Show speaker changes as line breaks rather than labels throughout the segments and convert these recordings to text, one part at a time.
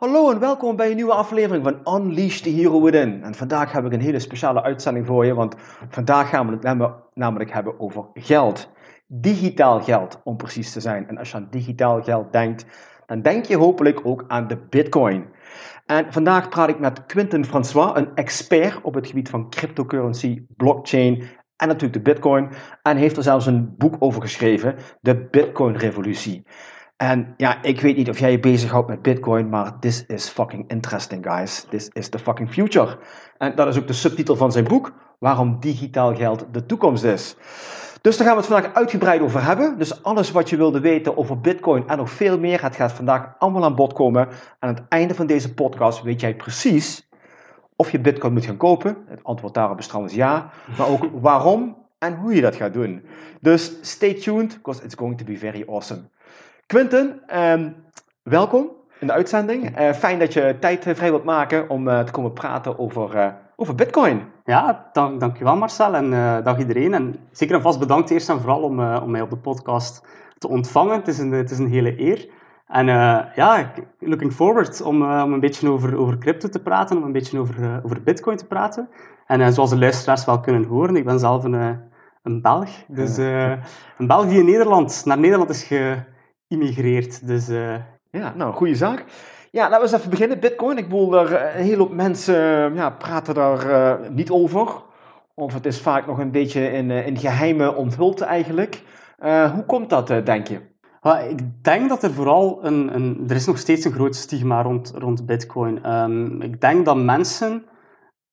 Hallo en welkom bij een nieuwe aflevering van Unleash the Hero Within. En vandaag heb ik een hele speciale uitzending voor je, want vandaag gaan we het namelijk hebben over geld. Digitaal geld, om precies te zijn. En als je aan digitaal geld denkt, dan denk je hopelijk ook aan de Bitcoin. En vandaag praat ik met Quinten François, een expert op het gebied van cryptocurrency, blockchain en natuurlijk de Bitcoin. En heeft er zelfs een boek over geschreven, de Bitcoin-revolutie. En ja, ik weet niet of jij je bezighoudt met Bitcoin, maar this is fucking interesting, guys. This is the fucking future. En dat is ook de subtitel van zijn boek, Waarom digitaal geld de toekomst is. Dus daar gaan we het vandaag uitgebreid over hebben. Dus alles wat je wilde weten over Bitcoin en nog veel meer, het gaat vandaag allemaal aan bod komen. Aan het einde van deze podcast weet jij precies of je Bitcoin moet gaan kopen. Het antwoord daarop is trouwens ja. Maar ook waarom en hoe je dat gaat doen. Dus stay tuned, because it's going to be very awesome. Quinten, um, welkom in de uitzending. Uh, fijn dat je tijd uh, vrij wilt maken om uh, te komen praten over, over Bitcoin.
Ja, dank, dankjewel Marcel en dag iedereen. En zeker en vast bedankt eerst en vooral om, om mij op de podcast te ontvangen. Het is een, het is een hele eer. En ja, looking forward om, om een beetje over, over crypto te praten, om een beetje over, over Bitcoin te praten. En zoals de luisteraars wel kunnen horen, ik ben zelf een, een Belg. Dus een Belg die in Nederland, naar Nederland is ge immigreert. Dus, uh...
Ja, nou, goede zaak. Ja, laten we eens even beginnen. Bitcoin, ik bedoel, er, eh, een hele hoop mensen ja, praten daar niet over. Of het is vaak nog een beetje in, in geheime onthuld eigenlijk. Hoe komt dat, denk je?
ik denk dat er vooral een, een, Er is nog steeds een groot stigma rond, rond Bitcoin. Um, ik denk dat mensen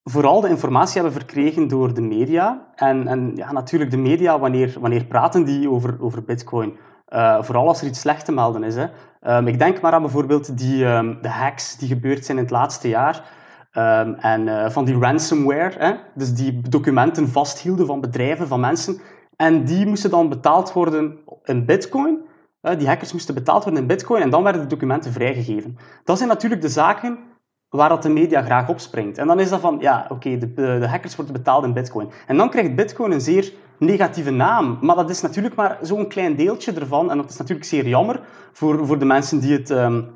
vooral de informatie hebben verkregen door de media. En, en ja, natuurlijk, de media, wanneer, wanneer praten die over, over Bitcoin? Uh, vooral als er iets slecht te melden is. Hè. Um, ik denk maar aan bijvoorbeeld die, um, de hacks die gebeurd zijn in het laatste jaar. Um, en uh, van die ransomware, hè. dus die documenten vasthielden van bedrijven, van mensen. En die moesten dan betaald worden in bitcoin. Uh, die hackers moesten betaald worden in bitcoin en dan werden de documenten vrijgegeven. Dat zijn natuurlijk de zaken waar dat de media graag op springt. En dan is dat van, ja, oké, de, de hackers worden betaald in bitcoin. En dan krijgt bitcoin een zeer negatieve naam. Maar dat is natuurlijk maar zo'n klein deeltje ervan. En dat is natuurlijk zeer jammer voor, voor de mensen die het, um,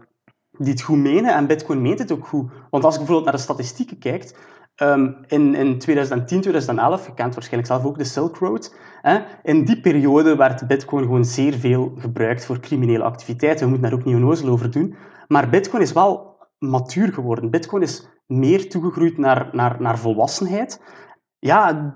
die het goed menen. En Bitcoin meent het ook goed. Want als je bijvoorbeeld naar de statistieken kijkt, um, in, in 2010, 2011, je kent waarschijnlijk zelf ook de Silk Road, hè, in die periode werd Bitcoin gewoon zeer veel gebruikt voor criminele activiteiten. We moeten daar ook niet onnozel over doen. Maar Bitcoin is wel matuur geworden. Bitcoin is meer toegegroeid naar, naar, naar volwassenheid. Ja,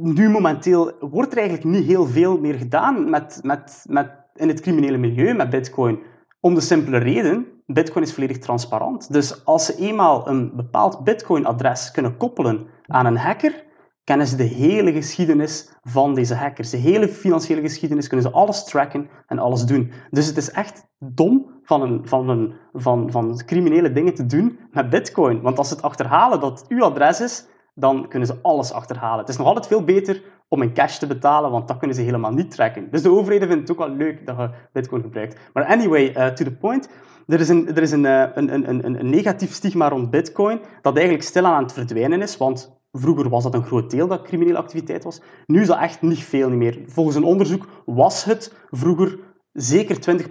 nu momenteel wordt er eigenlijk niet heel veel meer gedaan met, met, met, in het criminele milieu met Bitcoin. Om de simpele reden, Bitcoin is volledig transparant. Dus als ze eenmaal een bepaald Bitcoin-adres kunnen koppelen aan een hacker, kennen ze de hele geschiedenis van deze hackers. De hele financiële geschiedenis kunnen ze alles tracken en alles doen. Dus het is echt dom van, een, van, een, van, van criminele dingen te doen met Bitcoin. Want als ze het achterhalen dat uw adres is, dan kunnen ze alles achterhalen. Het is nog altijd veel beter om in cash te betalen, want dat kunnen ze helemaal niet tracken. Dus de overheden vinden het ook wel leuk dat je Bitcoin gebruikt. Maar anyway, uh, to the point. Er is, een, er is een, een, een, een, een negatief stigma rond Bitcoin dat eigenlijk stilaan aan het verdwijnen is, want Vroeger was dat een groot deel dat criminele activiteit was. Nu is dat echt niet veel meer. Volgens een onderzoek was het vroeger zeker 20%,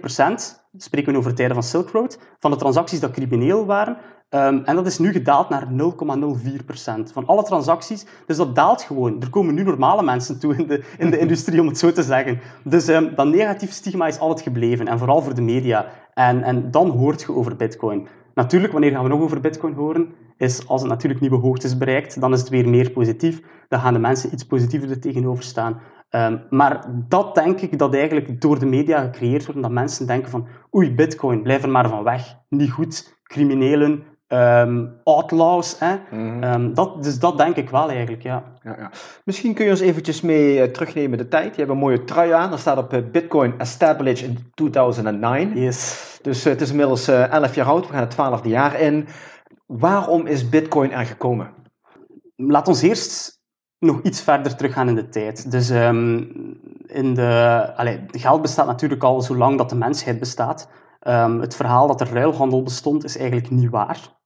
spreken we over tijden van Silk Road, van de transacties dat crimineel waren. Um, en dat is nu gedaald naar 0,04% van alle transacties. Dus dat daalt gewoon. Er komen nu normale mensen toe in de, in de industrie, om het zo te zeggen. Dus um, dat negatief stigma is altijd gebleven. En vooral voor de media. En, en dan hoort je over bitcoin. Natuurlijk, wanneer gaan we nog over bitcoin horen? Is als het natuurlijk nieuwe hoogtes bereikt, dan is het weer meer positief. Dan gaan de mensen iets positiever er tegenover staan. Um, maar dat denk ik dat eigenlijk door de media gecreëerd wordt, dat mensen denken van oei, bitcoin, blijf er maar van weg. Niet goed, criminelen, ehm, outlaws. Hè.
Mhm.
Ehm, dat, dus dat denk ik wel eigenlijk, ja.
Ja, ja. Misschien kun je ons eventjes mee eh, terugnemen de tijd. Je hebt een mooie trui aan. Er staat op eh, Bitcoin established in 2009.
Yes.
Dus eh, het is inmiddels eh 11 jaar oud. We gaan het 12e jaar in. Waarom is Bitcoin er gekomen?
Laat ons eerst nog iets verder teruggaan in de tijd. Dus ehm, in de, allee, geld bestaat natuurlijk al zolang dat de mensheid bestaat. Het verhaal dat er ruilhandel bestond is eigenlijk niet waar.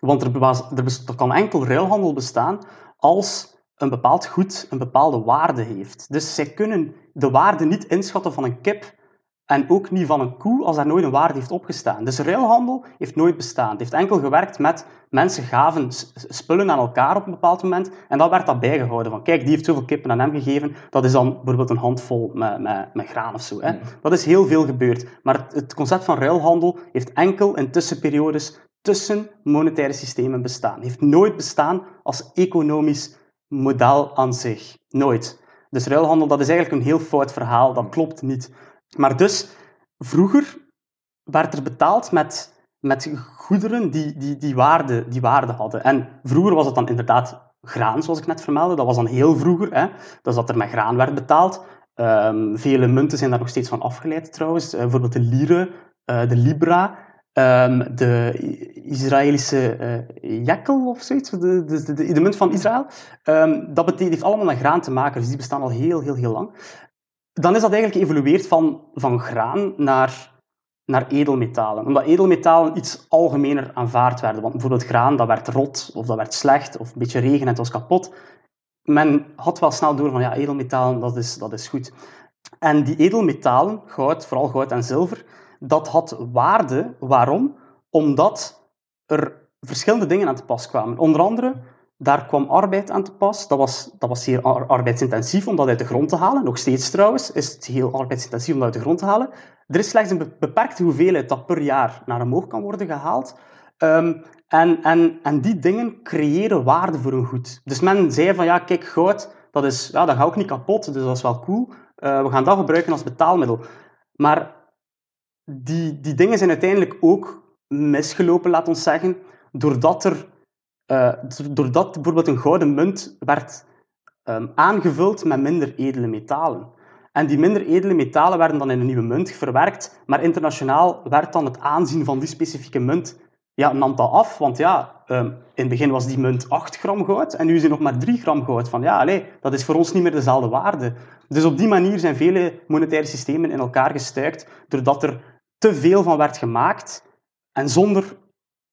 Want er, bewaas- er, kan enkel ruilhandel bestaan als een bepaald goed een bepaalde waarde heeft. Dus zij kunnen de waarde niet inschatten van een kip en ook niet van een koe als daar nooit een waarde heeft opgestaan. Dus ruilhandel heeft nooit bestaan. Het heeft enkel gewerkt met mensen gaven spullen aan elkaar op een bepaald moment en dan werd dat bijgehouden. Van kijk, die heeft zoveel kippen aan hem gegeven, dat is dan bijvoorbeeld een handvol met, met, met graan of zo. Hè. Dat is heel veel gebeurd. Maar het, het concept van ruilhandel heeft enkel in tussenperiodes tussen monetaire systemen bestaan. Heeft nooit bestaan als economisch model aan zich. Nooit. Dus ruilhandel, dat is eigenlijk een heel fout verhaal. Dat klopt niet. Maar dus, vroeger werd er betaald met, met goederen die, die, die, waarde, die waarde hadden. En vroeger was het dan inderdaad graan, zoals ik net vermeldde. Dat was dan heel vroeger. Hè? Dus dat er met graan werd betaald. Ehm, vele munten zijn daar nog steeds van afgeleid trouwens. Eh, bijvoorbeeld de lire, eh, de libra, ehm, de Israëlische eh jekel of zoiets, de, de, de, de, de munt van Israël. Ehm, dat betekent, heeft allemaal met graan te maken, dus die bestaan al heel, heel, heel lang. Dan is dat eigenlijk geëvolueerd van, van graan naar, naar edelmetalen. Omdat edelmetalen iets algemener aanvaard werden. Want bijvoorbeeld graan, dat werd rot, of dat werd slecht, of een beetje regen en het was kapot. Men had wel snel door van, ja, edelmetalen, dat is, dat is goed. En die edelmetalen, goud, vooral goud en zilver, dat had waarde. Waarom? Omdat er verschillende dingen aan te pas kwamen. Onder andere, daar kwam arbeid aan te pas. Dat was, dat was zeer ar- arbeidsintensief om dat uit de grond te halen. Nog steeds trouwens is het heel arbeidsintensief om dat uit de grond te halen. Er is slechts een be- beperkte hoeveelheid dat per jaar naar omhoog kan worden gehaald. Ehm, en, en, en die dingen creëren waarde voor een goed. Dus men zei van, ja, kijk, goud, dat, is, ja, dat gaat ook niet kapot, dus dat is wel cool. Eh, we gaan dat gebruiken als betaalmiddel. Maar die, die dingen zijn uiteindelijk ook misgelopen, laat ons zeggen, doordat er eh, doordat bijvoorbeeld een gouden munt werd ehm, aangevuld met minder edele metalen. En die minder edele metalen werden dan in een nieuwe munt verwerkt, maar internationaal werd dan het aanzien van die specifieke munt, ja, nam dat af, want ja, ehm, in het begin was die munt 8 gram goud en nu is er nog maar 3 gram goud. Van ja, allee, dat is voor ons niet meer dezelfde waarde. Dus op die manier zijn vele monetaire systemen in elkaar gestuikt, doordat er te veel van werd gemaakt en zonder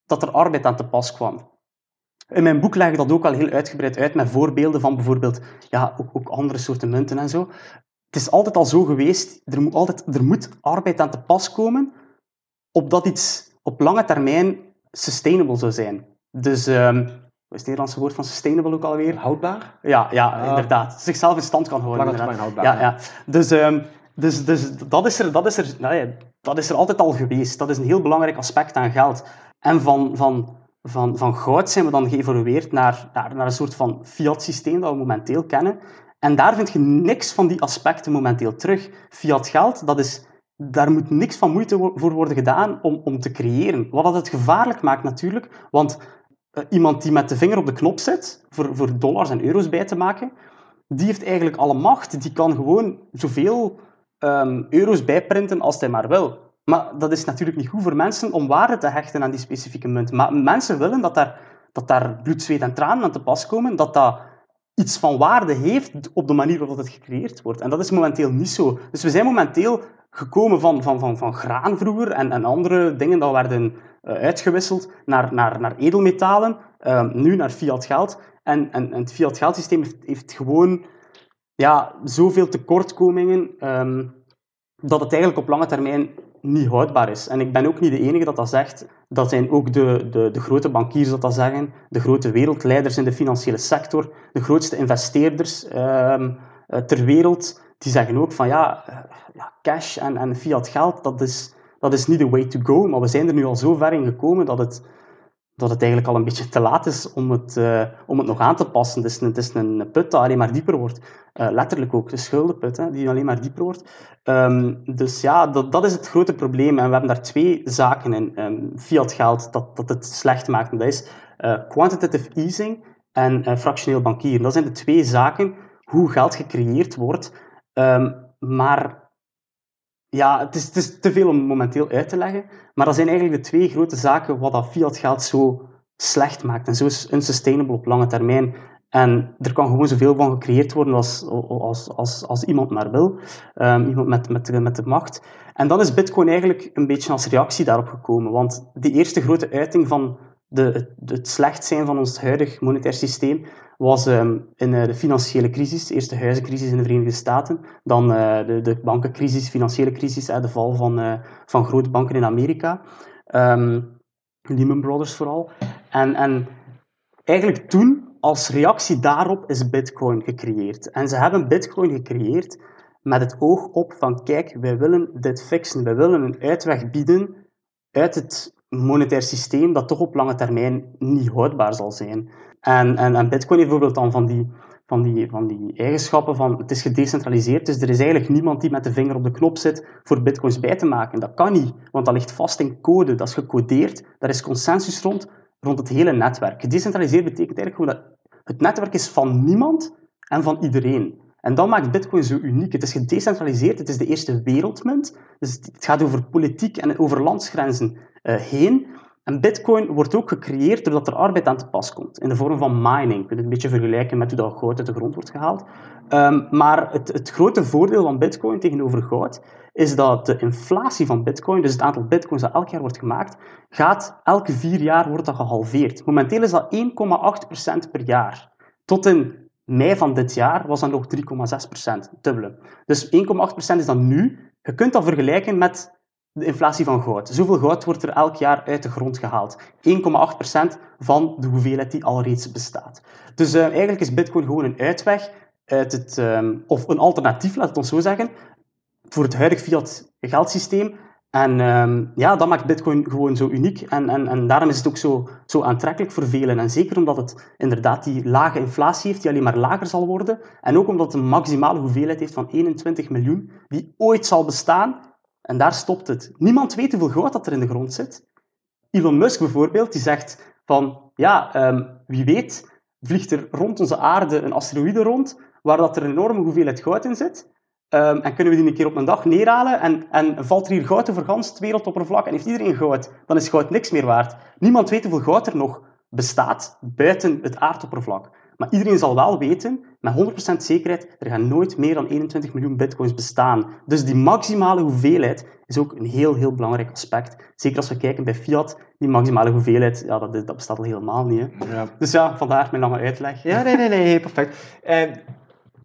dat er arbeid aan te pas kwam. In mijn boek leg ik dat ook al heel uitgebreid uit met voorbeelden van bijvoorbeeld ja, ook, ook andere soorten munten en zo. Het is altijd al zo geweest, er moet, altijd, er moet arbeid aan te pas komen, opdat iets op lange termijn sustainable zou zijn. Dus, ehm, wat is het Nederlandse woord van sustainable ook alweer?
Houdbaar?
Ja, ja
Ah.
inderdaad. Zichzelf in stand kan houden.
Lange termijn houdbaar.
Ja, ja. Dus, ehm, dus, dus dat, is er, dat, is er, ja, dat is er altijd al geweest. Dat is een heel belangrijk aspect aan geld. En van, van, van, van goud zijn we dan geëvolueerd naar, naar, een soort van fiat-systeem dat we momenteel kennen. En daar vind je niks van die aspecten momenteel terug. Fiat geld, dat is, daar moet niks van moeite voor worden gedaan om, om te creëren. Wat dat het gevaarlijk maakt natuurlijk, want eh, iemand die met de vinger op de knop zit voor, voor dollars en euro's bij te maken, die heeft eigenlijk alle macht. Die kan gewoon zoveel ehm, euro's bijprinten als hij maar wil. Maar dat is natuurlijk niet goed voor mensen om waarde te hechten aan die specifieke munt. Maar mensen willen dat daar, dat daar bloed, zweet en tranen aan te pas komen, dat dat iets van waarde heeft op de manier waarop het gecreëerd wordt. En dat is momenteel niet zo. Dus we zijn momenteel gekomen van, van, van, van graan vroeger en, en andere dingen dat werden eh, uitgewisseld naar, naar, naar edelmetalen, ehm, nu naar fiat geld. En, en, het fiat geldsysteem heeft, heeft gewoon ja, zoveel tekortkomingen ehm, dat het eigenlijk op lange termijn niet houdbaar is. En ik ben ook niet de enige dat dat zegt. Dat zijn ook de, de, de grote bankiers dat dat zeggen, de grote wereldleiders in de financiële sector, de grootste investeerders ehm, eh, ter wereld, die zeggen ook van ja, eh, ja cash en, en fiat geld, dat is, dat is niet de way to go. Maar we zijn er nu al zo ver in gekomen dat het, dat het eigenlijk al een beetje te laat is om het, uh, om het nog aan te passen. Het is een, het is een put die alleen maar dieper wordt. Uh, letterlijk ook, de schuldenput, hè, die alleen maar dieper wordt. Um, dus ja, dat, dat is het grote probleem. En we hebben daar twee zaken in. Um, fiat geld dat, dat het slecht maakt. En dat is uh, quantitative easing en fractioneel bankieren. Dat zijn de twee zaken hoe geld gecreëerd wordt. Um, maar ja, het is, het is te veel om momenteel uit te leggen. Maar dat zijn eigenlijk de twee grote zaken wat dat fiat geld zo slecht maakt en zo unsustainable op lange termijn. En er kan gewoon zoveel van gecreëerd worden als, als, als, als iemand maar wil. Um, iemand met, met, met de macht. En dan is Bitcoin eigenlijk een beetje als reactie daarop gekomen. Want de eerste grote uiting van de, het, slecht zijn van ons huidig monetair systeem was um, in uh, de financiële crisis, de huizencrisis in de Verenigde Staten, dan uh, de, de bankencrisis, financiële crisis, uh, de val van, uh, van grote banken in Amerika, um, Lehman Brothers vooral. En, en eigenlijk toen, als reactie daarop, is Bitcoin gecreëerd. En ze hebben Bitcoin gecreëerd met het oog op van, kijk, wij willen dit fixen, wij willen een uitweg bieden uit het monetair systeem dat toch op lange termijn niet houdbaar zal zijn. En, en, en Bitcoin bijvoorbeeld dan van die, van, die, van die eigenschappen van het is gedecentraliseerd, dus er is eigenlijk niemand die met de vinger op de knop zit voor bitcoins bij te maken. Dat kan niet, want dat ligt vast in code, dat is gecodeerd, daar is consensus rond, rond het hele netwerk. Gedecentraliseerd betekent eigenlijk gewoon dat het netwerk is van niemand en van iedereen. En dat maakt Bitcoin zo uniek. Het is gedecentraliseerd, het is de eerste wereldmunt. Dus het gaat over politiek en over landsgrenzen heen. En Bitcoin wordt ook gecreëerd doordat er arbeid aan te pas komt, in de vorm van mining. Je kunt het een beetje vergelijken met hoe dat goud uit de grond wordt gehaald. Um, maar het, het, grote voordeel van Bitcoin tegenover goud is dat de inflatie van Bitcoin, dus het aantal Bitcoins dat elk jaar wordt gemaakt, gaat elke vier jaar wordt dat gehalveerd. Momenteel is dat 1,8% per jaar. Tot in mei van dit jaar was dat nog 3,6%, dubbele. Dus 1,8% is dat nu. Je kunt dat vergelijken met de inflatie van goud. Zoveel goud wordt er elk jaar uit de grond gehaald. 1,8% van de hoeveelheid die al reeds bestaat. Dus uh, eigenlijk is Bitcoin gewoon een uitweg uit het, um, of een alternatief, laat het ons zo zeggen, voor het huidige fiat geldsysteem. En um, ja, dat maakt Bitcoin gewoon zo uniek. En, en, en daarom is het ook zo, zo aantrekkelijk voor velen. En zeker omdat het inderdaad die lage inflatie heeft, die alleen maar lager zal worden. En ook omdat het een maximale hoeveelheid heeft van 21 miljoen, die ooit zal bestaan en daar stopt het. Niemand weet hoeveel goud dat er in de grond zit. Elon Musk bijvoorbeeld, die zegt van, ja, um, wie weet vliegt er rond onze aarde een asteroïde rond, waar dat er een enorme hoeveelheid goud in zit. Um, en kunnen we die een keer op een dag neerhalen en, en valt er hier goud over gans het wereldoppervlak en heeft iedereen goud, dan is goud niks meer waard. Niemand weet hoeveel goud er nog bestaat buiten het aardoppervlak. Maar iedereen zal wel weten, met 100% zekerheid, er gaan nooit meer dan 21 miljoen bitcoins bestaan. Dus die maximale hoeveelheid is ook een heel, heel belangrijk aspect. Zeker als we kijken bij fiat, die maximale hoeveelheid, ja, dat, dat bestaat al helemaal niet. Hè. Ja. Dus ja, vandaar mijn lange uitleg.
Ja, nee, nee, nee, perfect. Uh,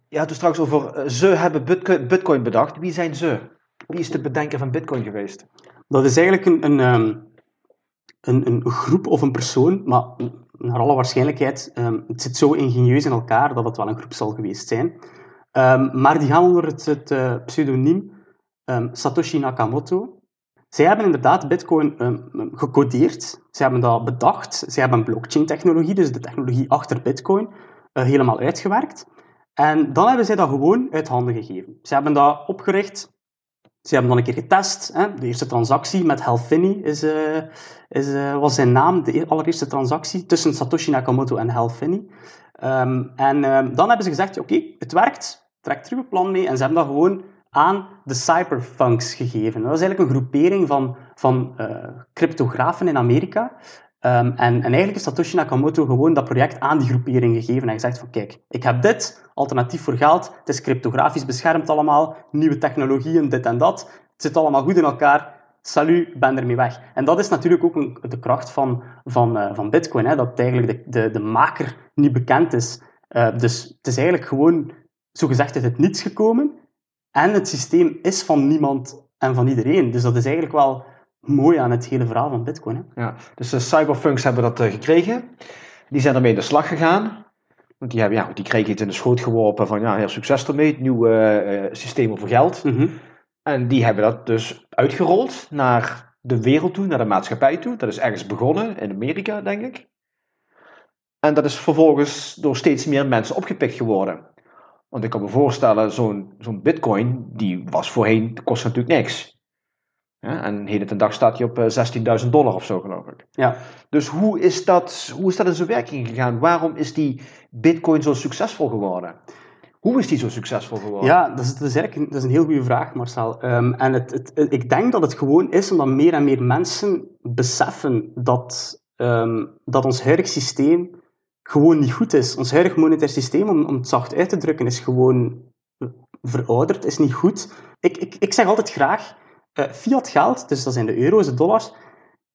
je had het straks over, uh, ze hebben bitcoin bedacht. Wie zijn ze? Wie is de bedenker van bitcoin geweest?
Dat is eigenlijk een, een, ehm, een, een groep of een persoon, maar naar alle waarschijnlijkheid, um, het zit zo ingenieus in elkaar dat het wel een groep zal geweest zijn. Um, maar die gaan onder het, het uh, pseudoniem um, Satoshi Nakamoto. Zij hebben inderdaad Bitcoin gecodeerd. Ze hebben dat bedacht. Ze hebben blockchain-technologie, dus de technologie achter Bitcoin, uh, helemaal uitgewerkt. En dan hebben zij dat gewoon uit handen gegeven. Ze hebben dat opgericht ze hebben dan een keer getest. Hè. De eerste transactie met Hal is, uh, is, uh, was zijn naam, de e-, allereerste transactie tussen Satoshi Nakamoto en Hal Um, ehm, en um, dan hebben ze gezegd, oké, het werkt, trek er uw plan mee. En ze hebben dat gewoon aan de cyberfunks gegeven. Dat is eigenlijk een groepering van, van uh, cryptografen in Amerika. Um, en, en, eigenlijk is Satoshi Nakamoto gewoon dat project aan die groepering gegeven en gezegd van kijk, ik heb dit, alternatief voor geld, het is cryptografisch beschermd allemaal, nieuwe technologieën, dit en dat, het zit allemaal goed in elkaar, salut, ben ermee weg. En dat is natuurlijk ook een, de kracht van, van, uh, van bitcoin, hè, dat eigenlijk de, de, de maker niet bekend is. Uh, dus het is eigenlijk gewoon, zogezegd uit het niets gekomen en het systeem is van niemand en van iedereen. Dus dat is eigenlijk wel mooi aan het hele verhaal van Bitcoin. Hè?
Ja, dus de cyberfunks hebben dat uh, gekregen. Die zijn ermee in de slag gegaan. Want die, hebben, ja, die kregen iets in de schoot geworpen van ja, heel succes ermee. Nieuwe uh, systemen voor geld. Mm -hmm. En die hebben dat dus uitgerold naar de wereld toe, naar de maatschappij toe. Dat is ergens begonnen, in Amerika, denk ik. En dat is vervolgens door steeds meer mensen opgepikt geworden. Want ik kan me voorstellen, zo'n zo'n bitcoin, die was voorheen, kost natuurlijk niks. Ja, en heden ten dag staat hij op 16.000 dollar of zo, geloof ik.
Ja.
Dus hoe is, dat, hoe is dat in zijn werking gegaan? Waarom is die bitcoin zo succesvol geworden? Hoe is die zo succesvol geworden?
Ja, dat is, dat is eigenlijk een, dat is een heel goede vraag, Marcel. Um, en het, het, ik denk dat het gewoon is omdat meer en meer mensen beseffen dat, um, dat ons huidig systeem gewoon niet goed is. Ons huidig monetair systeem, om, om het zacht uit te drukken, is gewoon verouderd, is niet goed. Ik, ik, ik zeg altijd graag, uh, fiat geld, dus dat zijn de euro's, de dollars,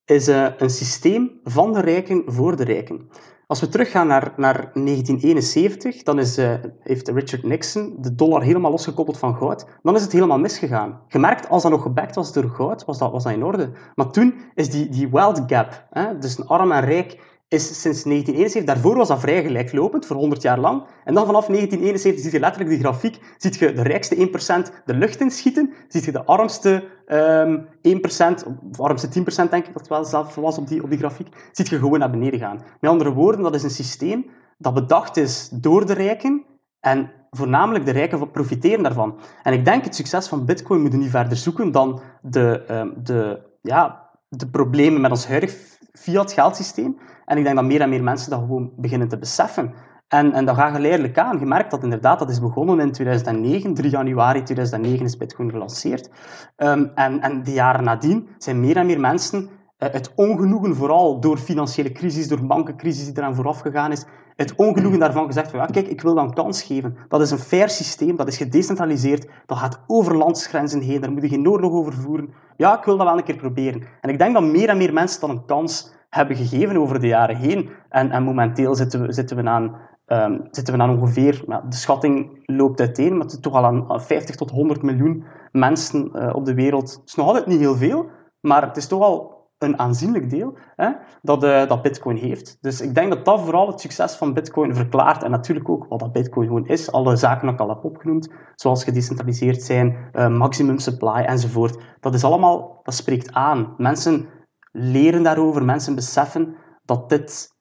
is uh, een systeem van de rijken voor de rijken. Als we teruggaan naar, naar 1971, dan is, uh, heeft Richard Nixon de dollar helemaal losgekoppeld van goud. Dan is het helemaal misgegaan. Gemerkt, als dat nog gebackt was door goud, was dat, was dat in orde. Maar toen is die, die wealth gap, hè, dus een arm en rijk, is sinds 1971, daarvoor was dat vrij gelijklopend, voor 100 jaar lang. En dan vanaf 1971 zie je letterlijk die grafiek, ziet je de rijkste 1% de lucht in schieten, ziet je de armste um, 1%, of armste 10% denk ik dat het wel zelf was op die, op die grafiek, ziet je gewoon naar beneden gaan. Met andere woorden, dat is een systeem dat bedacht is door de rijken en voornamelijk de rijken profiteren daarvan. En ik denk het succes van Bitcoin moeten niet verder zoeken dan de, um, de, ja, de problemen met ons huidig fiat geldsysteem. En ik denk dat meer en meer mensen dat gewoon beginnen te beseffen. En, en dat gaat geleidelijk aan. Je merkt dat inderdaad, dat is begonnen in 2009. 3 januari 2009 is Bitcoin gelanceerd. Um, en, en de jaren nadien zijn meer en meer mensen uh, het ongenoegen, vooral door financiële crisis, door bankencrisis die eraan vooraf gegaan is, het ongenoegen daarvan gezegd van, ja, kijk, ik wil dat een kans geven. Dat is een fair systeem, dat is gedecentraliseerd, dat gaat over landsgrenzen heen, daar moet je geen oorlog over voeren. Ja, ik wil dat wel een keer proberen. En ik denk dat meer en meer mensen dan een kans hebben gegeven over de jaren heen. En, en momenteel zitten we, zitten we aan Um, zitten we aan ongeveer, de schatting loopt uiteen, maar toch al aan 50 tot 100 miljoen mensen uh, op de wereld. Het is nog altijd niet heel veel, maar het is toch al een aanzienlijk deel hè, dat, uh, dat Bitcoin heeft. Dus ik denk dat dat vooral het succes van Bitcoin verklaart. En natuurlijk ook wat dat Bitcoin gewoon is. Alle zaken die ik al heb opgenoemd, zoals gedecentraliseerd zijn, uh, maximum supply enzovoort. Dat is allemaal, dat spreekt aan. Mensen leren daarover, mensen beseffen dat dit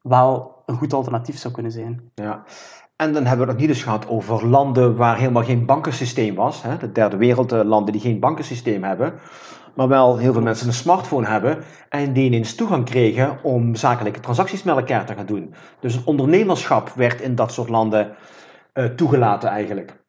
wel een goed alternatief zou kunnen zijn.
Ja. En dan hebben we het niet eens gehad over landen waar helemaal geen bankensysteem was. Hè? De derde wereld, landen die geen bankensysteem hebben. Maar wel heel veel mensen een smartphone hebben. En die ineens toegang kregen om zakelijke transacties met elkaar te gaan doen. Dus het ondernemerschap werd in dat soort landen uh, toegelaten eigenlijk.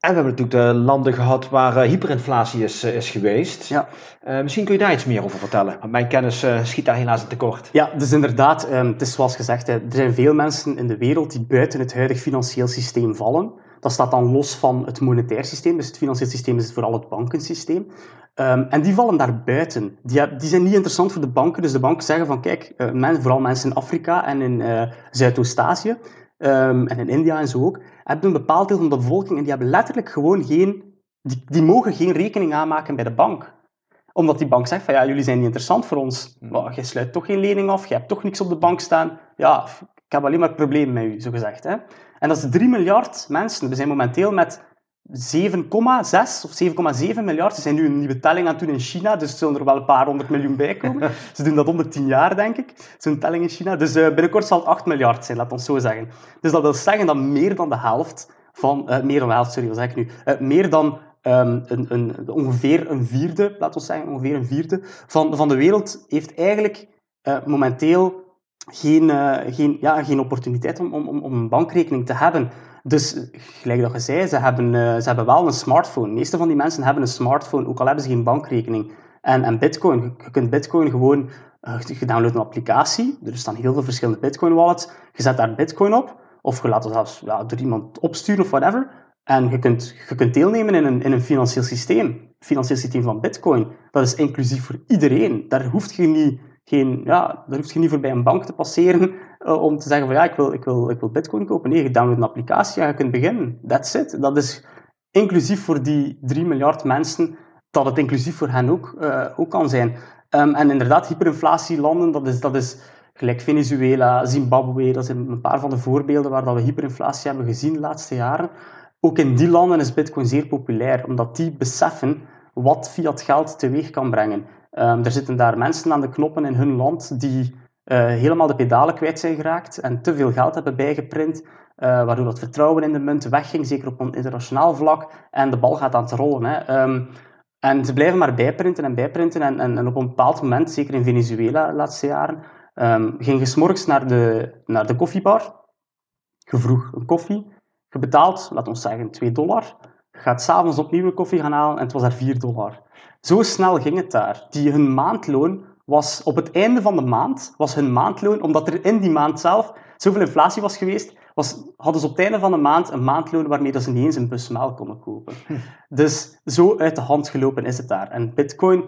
En we hebben natuurlijk de landen gehad waar uh, hyperinflatie is, uh, is geweest. Ja. Uh, misschien kun je daar iets meer over vertellen. Want mijn kennis schiet daar helaas in tekort.
Ja, dus inderdaad, um, het is zoals gezegd, hè, er zijn veel mensen in de wereld die buiten het huidig financieel systeem vallen. Dat staat dan los van het monetair systeem. Dus het financieel systeem is vooral het bankensysteem. Um, en die vallen daar buiten. Die, die, zijn niet interessant voor de banken. Dus de banken zeggen van, kijk, men, vooral mensen in Afrika en in Zuidoost-Azië um, en in India en zo ook, hebben een bepaald deel van de bevolking en die hebben letterlijk gewoon geen, die, die mogen geen rekening aanmaken bij de bank omdat die bank zegt van ja, jullie zijn niet interessant voor ons. Hmm. Maar jij sluit toch geen lening af, je hebt toch niks op de bank staan. Ja, ik heb alleen maar problemen met u, zo gezegd. Hè? En dat is 3 miljard mensen. We zijn momenteel met 7,6 of 7,7 miljard. Ze zijn nu een nieuwe telling aan het doen in China, dus er zullen er wel een paar honderd miljoen bij komen. Ze doen dat om de 10 jaar, denk ik, zo'n telling in China. Dus uh, binnenkort zal het 8 miljard zijn, laat ons zo zeggen. Dus dat wil zeggen dat meer dan de helft van... Uh, meer dan de helft, sorry, wat zeg ik nu? Uh, meer dan um, een, een, ongeveer een vierde, laat ons zeggen, ongeveer een vierde van, van de wereld heeft eigenlijk momenteel geen, geen, ja, geen opportuniteit om, om, om een bankrekening te hebben. Dus, gelijk dat je zei, ze hebben, uh, ze hebben wel een smartphone. De meeste van die mensen hebben een smartphone, ook al hebben ze geen bankrekening. En, en bitcoin, je kunt bitcoin gewoon, uh, je downloadt een applicatie, er staan heel veel verschillende bitcoin wallets, je zet daar bitcoin op, of je laat het zelfs ja, door iemand opsturen of whatever, en je kunt, je kunt deelnemen in een, in een financieel systeem. financieel systeem van bitcoin, dat is inclusief voor iedereen. Daar hoeft je niet geen, ja, daar hoef je niet voorbij een bank te passeren uh, om te zeggen van ja, ik wil, ik, wil, ik wil bitcoin kopen. Nee, je downloadt een applicatie en je kunt beginnen. That's it. Dat is inclusief voor die 3 miljard mensen, dat het inclusief voor hen ook, uh, ook kan zijn. Um, en inderdaad, hyperinflatielanden, dat is, dat is gelijk Venezuela, Zimbabwe, dat zijn een paar van de voorbeelden waar dat we hyperinflatie hebben gezien de laatste jaren. Ook in die landen is bitcoin zeer populair, omdat die beseffen wat fiat geld teweeg kan brengen. Um, er zitten daar mensen aan de knoppen in hun land die helemaal de pedalen kwijt zijn geraakt en te veel geld hebben bijgeprint, uh, waardoor dat vertrouwen in de munt wegging, zeker op een internationaal vlak, en de bal gaat aan het rollen. Hè. Um, en ze blijven maar bijprinten en bijprinten. En, en, op een bepaald moment, zeker in Venezuela de laatste jaren, um, ging je s'morgens naar de, naar de koffiebar. Je vroeg een koffie. Je betaalt, laat ons zeggen, 2 dollar. Je gaat s'avonds opnieuw een koffie gaan halen en het was daar 4 dollar. Zo snel ging het daar. Die, hun maandloon was op het einde van de maand, was hun maandloon, omdat er in die maand zelf zoveel inflatie was geweest, was, hadden ze op het einde van de maand een maandloon waarmee ze niet eens een bus melk konden kopen. Hm. Dus zo uit de hand gelopen is het daar. En Bitcoin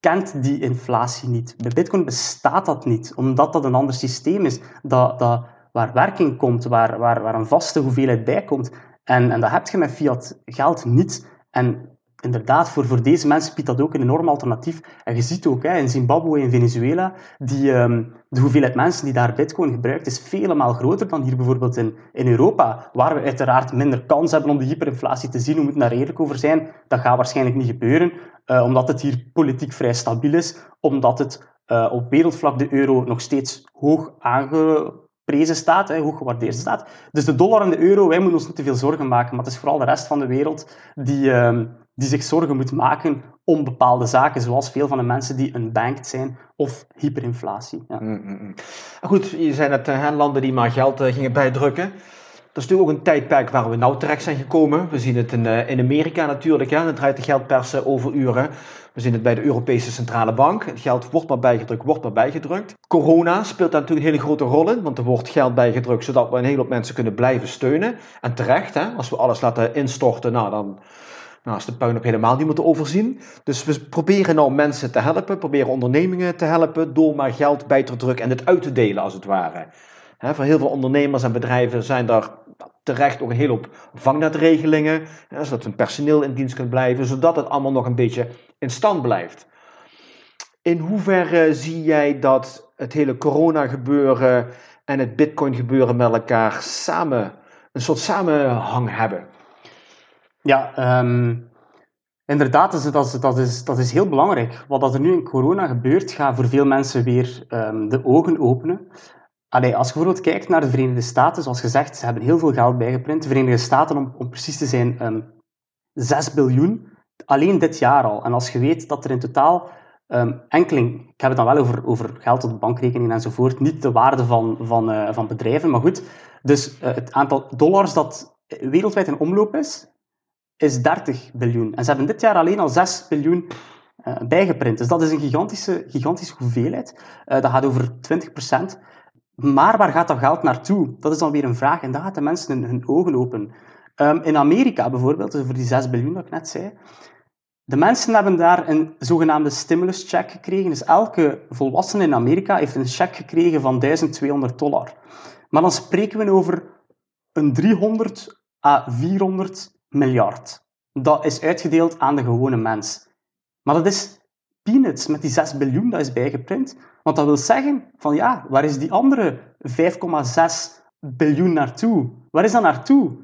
kent die inflatie niet. Bij Bitcoin bestaat dat niet, omdat dat een ander systeem is, dat, dat, waar werking komt, waar, waar, waar een vaste hoeveelheid bij komt. En, en dat heb je met fiat geld niet. En inderdaad, voor, voor deze mensen biedt dat ook een enorm alternatief. En je ziet ook hè, in Zimbabwe en Venezuela, die, um, de hoeveelheid mensen die daar bitcoin gebruikt, is vele maal groter dan hier bijvoorbeeld in, in Europa, waar we uiteraard minder kans hebben om de hyperinflatie te zien. We moeten daar eerlijk over zijn. Dat gaat waarschijnlijk niet gebeuren, uh, omdat het hier politiek vrij stabiel is, omdat het uh, op wereldvlak de euro nog steeds hoog aangeprezen staat, hoog gewaardeerd staat. Dus de dollar en de euro, wij moeten ons niet te veel zorgen maken, maar het is vooral de rest van de wereld die, uh, die zich zorgen moet maken om bepaalde zaken, zoals veel van de mensen die unbanked zijn of hyperinflatie. Ja. Mm, mm,
mm. Goed, je zei net uh, landen die maar geld uh, gingen bijdrukken. Dat is natuurlijk ook een tijdperk waar we nou terecht zijn gekomen. We zien het in, uh, in Amerika natuurlijk, hè. dan draait de geldpers over uren. We zien het bij de Europese Centrale Bank. Het geld wordt maar bijgedrukt, wordt maar bijgedrukt. Corona speelt daar natuurlijk een hele grote rol in, want er wordt geld bijgedrukt zodat we een hele hoop mensen kunnen blijven steunen. En terecht, hè, als we alles laten instorten, nou dan nou, als de puinhoop helemaal niet moeten overzien. Dus we proberen nou mensen te helpen, proberen ondernemingen te helpen door maar geld bij te drukken en het uit te delen als het ware. Voor heel veel ondernemers en bedrijven zijn daar terecht ook een hele hoop vangnetregelingen, zodat hun personeel in dienst kan blijven, zodat het allemaal nog een beetje in stand blijft. In hoeverre zie jij dat het hele corona gebeuren en het bitcoin gebeuren met elkaar samen, een soort samenhang hebben?
Ja, um, inderdaad, is, dat, is, dat, is, dat is heel belangrijk. Wat er nu in corona gebeurt, gaat voor veel mensen weer um, de ogen openen. Als je bijvoorbeeld kijkt naar de Verenigde Staten, zoals gezegd, ze hebben heel veel geld bijgeprint. De Verenigde Staten, om, om precies te zijn, um, 6 biljoen. Alleen dit jaar al. En als je weet dat er in totaal um, enkeling, ik heb het dan wel over, over geld op de bankrekening enzovoort, niet de waarde van, van, uh, van bedrijven, maar goed. Dus uh, het aantal dollars dat wereldwijd in omloop is, is 30 biljoen. En ze hebben dit jaar alleen al 6 biljoen uh, bijgeprint. Dus dat is een gigantische, gigantische hoeveelheid. Uh, dat gaat over 20%. Maar waar gaat dat geld naartoe? Dat is dan weer een vraag. En daar gaat de mensen hun, hun ogen open. Um, in Amerika bijvoorbeeld, dus voor die 6 biljoen dat ik net zei, de mensen hebben daar een zogenaamde stimulus check gekregen. Dus elke volwassene in Amerika heeft een check gekregen van 1200 dollar. Maar dan spreken we over een 300 à 400 miljard. Dat is uitgedeeld aan de gewone mens. Maar dat is peanuts met die 6 biljoen dat is bijgeprint. Want dat wil zeggen van ja, waar is die andere 5,6 biljoen naartoe? Waar is dat naartoe?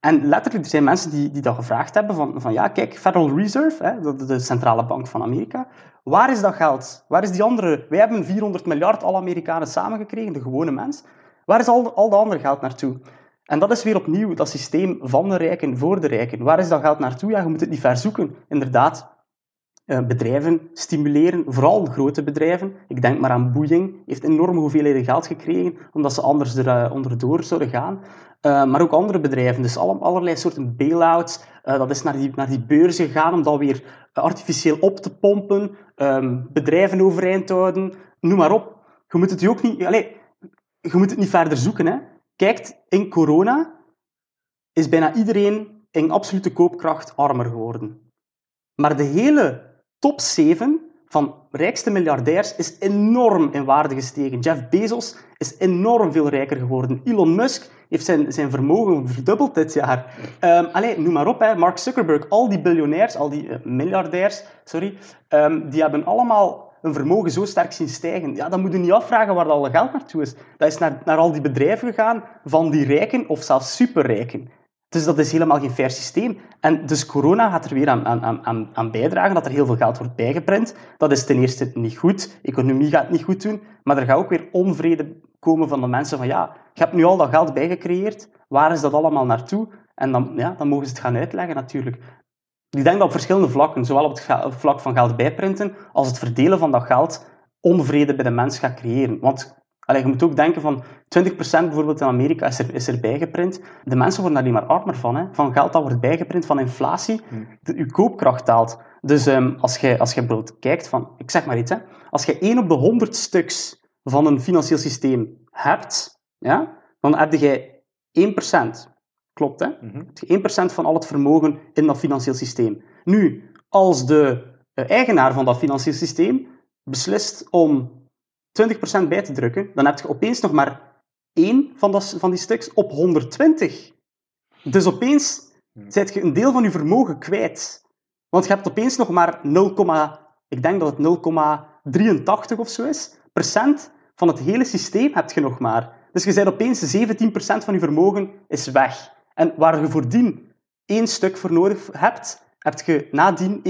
En letterlijk, er zijn mensen die, die dat gevraagd hebben van, van ja, kijk, Federal Reserve, hè, de, de centrale bank van Amerika, waar is dat geld? Waar is die andere? Wij hebben 400 miljard alle Amerikanen samengekregen, de gewone mens. Waar is al, al dat andere geld naartoe? En dat is weer opnieuw dat systeem van de rijken voor de rijken. Waar is dat geld naartoe? Ja, je moet het niet ver zoeken. Inderdaad, eh, bedrijven stimuleren, vooral grote bedrijven. Ik denk maar aan Boeing, heeft enorme hoeveelheden geld gekregen, omdat ze anders er uh, onderdoor zouden gaan. Uh, maar ook andere bedrijven, dus alle, allerlei soorten bail-outs. dat is naar die, naar die beurzen gegaan om dat weer artificieel op te pompen, ehm, bedrijven overeind te houden, noem maar op. Je moet het ook niet, allez, je moet het niet verder zoeken. Hè kijkt, in corona is bijna iedereen in absolute koopkracht armer geworden. Maar de hele top 7 van rijkste miljardairs is enorm in waarde gestegen. Jeff Bezos is enorm veel rijker geworden. Elon Musk heeft zijn, zijn vermogen verdubbeld dit jaar. Um, allee, noem maar op, hè. Mark Zuckerberg, al die biljonairs, al die uh, miljardairs, sorry, um, die hebben allemaal een vermogen zo sterk zien stijgen. Ja, dan moet je niet afvragen waar dat alle geld naartoe is. Dat is naar, naar al die bedrijven gegaan van die rijken of zelfs superrijken. Dus dat is helemaal geen fair systeem. En dus corona gaat er weer aan, aan, aan, aan bijdragen dat er heel veel geld wordt bijgeprint. Dat is ten eerste niet goed. Economie gaat het niet goed doen. Maar er gaat ook weer onvrede komen van de mensen van ja, je hebt nu al dat geld bijgecreëerd. Waar is dat allemaal naartoe? En dan, ja, dan mogen ze het gaan uitleggen natuurlijk. Ik denk dat op verschillende vlakken, zowel op het vlak van geld bijprinten, als het verdelen van dat geld, onvrede bij de mens gaat creëren. Want Allee, je moet ook denken van 20% bijvoorbeeld in Amerika is er, is er bijgeprint. De mensen worden daar alleen maar armer van. Hè? Van geld dat wordt bijgeprint, van inflatie. Hmm. De, je koopkracht daalt. Dus um, als je als je bijvoorbeeld kijkt van... Ik zeg maar iets, hè. Als je 1 op de 100 stuks van een financieel systeem hebt, ja, dan heb je 1%. Klopt, hè? Mm -hmm. 1% van al het vermogen in dat financieel systeem. Nu, als de uh, eigenaar van dat financieel systeem beslist om 20% bij te drukken, dan heb je opeens nog maar één van, dat, van die stuks op 120. Dus opeens hmm. zet je een deel van je vermogen kwijt. Want je hebt opeens nog maar 0, ik denk dat het 0,83 of zo is, procent van het hele systeem heb je nog maar. Dus je bent opeens 17% van je vermogen is weg. En waar je voordien één stuk voor nodig hebt, heb je nadien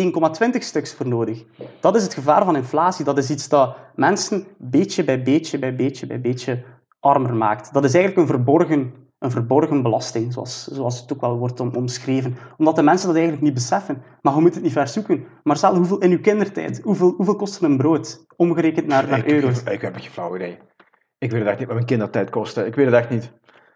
1,20 stuks voor nodig. Dat is het gevaar van inflatie. Dat is iets dat mensen beetje bij beetje bij beetje bij beetje armer maakt. Dat is eigenlijk een verborgen, een verborgen belasting, zoals, zoals het ook wel wordt omschreven. Omdat de mensen dat eigenlijk niet beseffen. Maar je moet het niet ver zoeken. Marcel, hoeveel in uw kindertijd, hoeveel, hoeveel kost een brood? Omgerekend naar, naar euro's.
Ik, ik heb geen flauw idee. Ik weet het echt niet wat mijn kindertijd kostte. Ik weet het echt niet.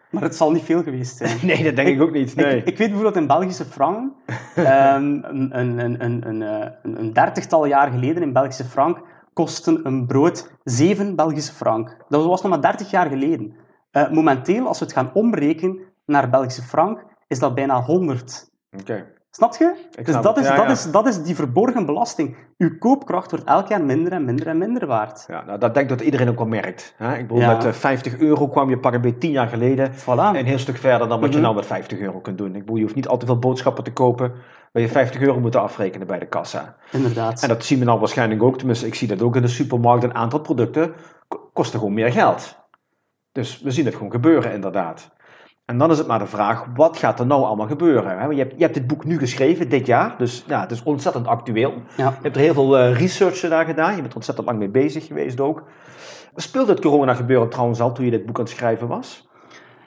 Maar het zal niet veel geweest zijn.
nee, dat denk ik, ook niet. Nee.
Ik, ik, weet bijvoorbeeld in Belgische frank, um, een, een, een, een, een dertigtal jaar geleden in Belgische frank, kostte een brood 7 Belgische frank. Dat was nog maar 30 jaar geleden. Uh, momenteel, als we het gaan omrekenen naar Belgische frank, is dat bijna 100.
Oké.
Snap je? dus dat is, dat, Is, dat is die verborgen belasting. Uw koopkracht wordt elk jaar minder en minder en minder waard.
Ja, nou, dat denk ik dat iedereen ook wel merkt. Hè? Ik bedoel, met 50 eh, euro kwam je pakken bij 10 jaar geleden voilà. een heel stuk verder dan wat je mhm. nou met 50 euro kunt doen. Ik bedoel, je hoeft niet al te veel boodschappen te kopen waar je 50 euro moet afrekenen bij de kassa.
Inderdaad.
En dat zien we nou waarschijnlijk ook. Tenminste, ik zie dat ook in de supermarkt. Een aantal producten kosten gewoon meer geld. Dus we zien het gewoon gebeuren, inderdaad. En dan is het maar de vraag, wat gaat er nou allemaal gebeuren? Je hebt, je hebt dit boek nu geschreven, dit jaar, dus ja, het is ontzettend actueel. Ja. Je hebt er heel veel uh, research daar gedaan, je bent er ontzettend lang mee bezig geweest ook. Speelde het corona gebeuren trouwens al toen je dit boek aan het schrijven was?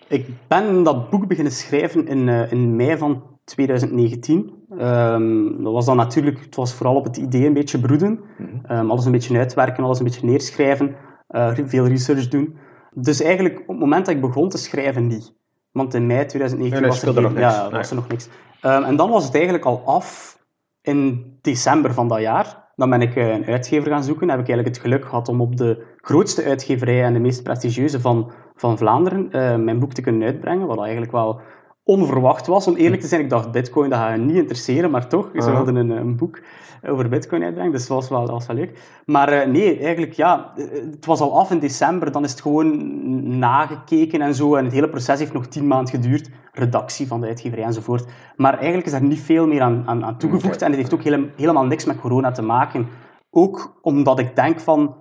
Ik ben dat boek beginnen schrijven in, uh, in mei van 2019. Um, ehm, dat was dan natuurlijk, het was vooral op het idee een beetje broeden. Mhm. um, alles een beetje uitwerken, alles een beetje neerschrijven, uh, veel research doen. Dus eigenlijk op het moment dat ik begon te schrijven niet. Want in mei 2019 was, er, nog ja, was er nog niks. Um, en dan was het eigenlijk al af in december van dat jaar. Dan ben ik eh, een uitgever gaan zoeken. Dan heb ik eigenlijk het geluk gehad om op de grootste uitgeverij en de meest prestigieuze van, van Vlaanderen uh, mijn boek te kunnen uitbrengen. Wat eigenlijk wel onverwacht was. Om eerlijk te zijn, ik dacht, bitcoin, dat gaat je niet interesseren, maar toch, ze uh wilden een, een, boek over bitcoin uitbrengen, dus dat was wel, was wel leuk. Maar uh, nee, eigenlijk, ja, het was al af in december, dan is het gewoon nagekeken en zo, en het hele proces heeft nog tien maanden geduurd, redactie van de uitgeverij enzovoort. Maar eigenlijk is daar niet veel meer aan, aan, aan toegevoegd, en het heeft ook hele, helemaal niks met corona te maken. Ook omdat ik denk van,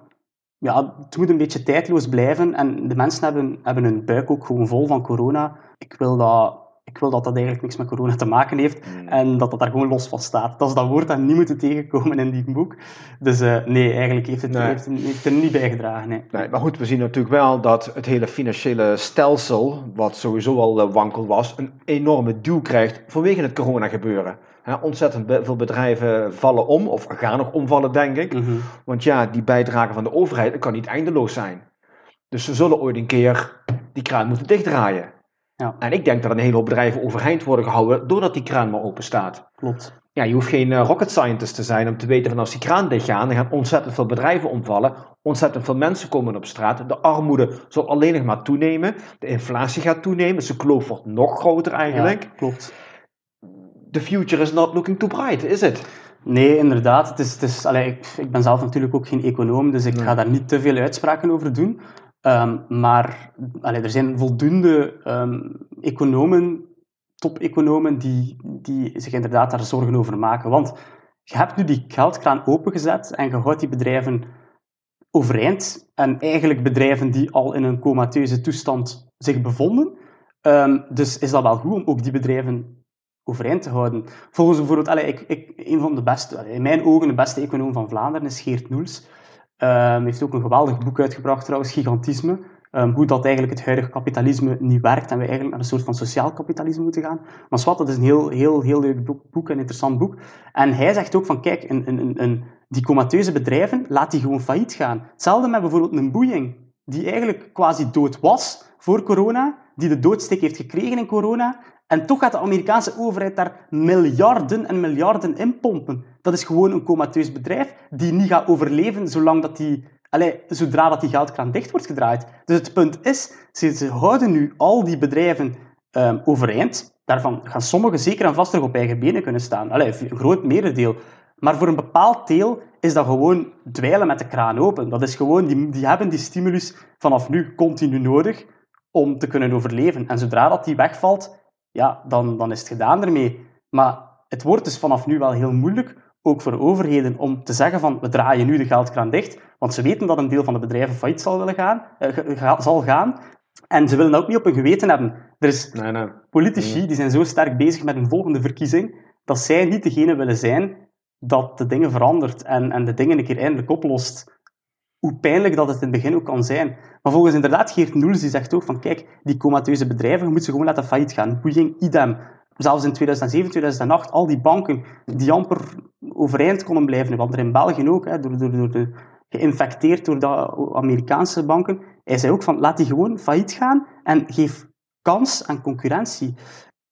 ja, het moet een beetje tijdloos blijven, en de mensen hebben, hebben hun buik ook gewoon vol van corona. Ik wil dat ik wil dat dat eigenlijk niks met corona te maken heeft mm. en dat dat daar gewoon los van staat. Dat is dat woord dat niet moeten tegenkomen in die boek. Dus uh, nee, eigenlijk heeft het, heeft het, er niet bijgedragen. Nee.
nee. maar goed, we zien natuurlijk wel dat het hele financiële stelsel, wat sowieso al uh, wankel was, een enorme duw krijgt vanwege het corona gebeuren. ontzettend veel bedrijven vallen om, of gaan nog omvallen, denk ik. Mhm. Want ja, die bijdrage van de overheid kan niet eindeloos zijn. Dus ze zullen ooit een keer die kraan moeten dichtdraaien. Ja. En ik denk dat een hele hoop bedrijven overeind worden gehouden doordat die kraan maar open staat.
Klopt.
Ja, je hoeft geen uh, rocket scientist te zijn om te weten van als die kraan dicht gaat, dan gaan ontzettend veel bedrijven omvallen, ontzettend veel mensen komen op straat, de armoede zal alleen nog maar toenemen, de inflatie gaat toenemen, dus de kloof wordt nog groter eigenlijk.
Ja, klopt.
The future is not looking too bright, is it?
Nee, inderdaad. Het is, het is, allez, ik, ik, ben zelf natuurlijk ook geen econoom, dus ik ga daar niet te veel uitspraken over doen. Um, maar er zijn voldoende um, economen, top-economen, die, die zich inderdaad daar zorgen over maken. Want je hebt nu die geldkraan opengezet en je houdt die bedrijven overeind. En eigenlijk bedrijven die al in een comateuze toestand zich bevonden, Ehm, dus is dat wel goed om ook die bedrijven overeind te houden. Volgens bijvoorbeeld, ik, ik, een van de beste, in mijn ogen de beste econoom van Vlaanderen is Geert Noels. Um, heeft ook een geweldig boek uitgebracht trouwens, Gigantisme. Um, hoe dat eigenlijk het huidige kapitalisme niet werkt en we eigenlijk naar een soort van sociaal kapitalisme moeten gaan. Maar zwart, dat is een heel, heel, heel leuk boek, een interessant boek. En hij zegt ook van, kijk, een, een, een, die comateuze bedrijven, laat die gewoon failliet gaan. Hetzelfde met bijvoorbeeld een boeing, die eigenlijk quasi dood was voor corona, die de doodsteek heeft gekregen in corona, en toch gaat de Amerikaanse overheid daar miljarden en miljarden in pompen. Dat is gewoon een comateus bedrijf die niet gaat overleven zolang dat die, allez, zodra dat die geldkraan dicht wordt gedraaid. Dus het punt is, ze, houden nu al die bedrijven um, overeind. Daarvan gaan sommigen zeker en vast terug op eigen benen kunnen staan. Allez, een groot merendeel. Maar voor een bepaald deel is dat gewoon dweilen met de kraan open. Dat is gewoon, die, die hebben die stimulus vanaf nu continu nodig om te kunnen overleven. En zodra dat die wegvalt, ja, dan, dan is het gedaan ermee. Maar het wordt dus vanaf nu wel heel moeilijk, ook voor overheden, om te zeggen van we draaien nu de geldkraan dicht, want ze weten dat een deel van de bedrijven failliet zal, willen gaan, uh, zal gaan. En ze willen dat ook niet op hun geweten hebben. Er is nee, nee. politici die zijn zo sterk bezig met een volgende verkiezing, dat zij niet degene willen zijn dat de dingen verandert en, en de dingen een keer eindelijk oplost hoe pijnlijk dat het in het begin ook kan zijn. Maar volgens inderdaad Geert Noels, die zegt ook van kijk, die comateuze bedrijven, je moet ze gewoon laten failliet gaan. Boeing, idem. Zelfs in 2007, 2008, al die banken die amper overeind konden blijven, want er in België ook, hè, door, door, door de, geïnfecteerd door de Amerikaanse banken. Hij zei ook van laat die gewoon failliet gaan en geef kans aan concurrentie.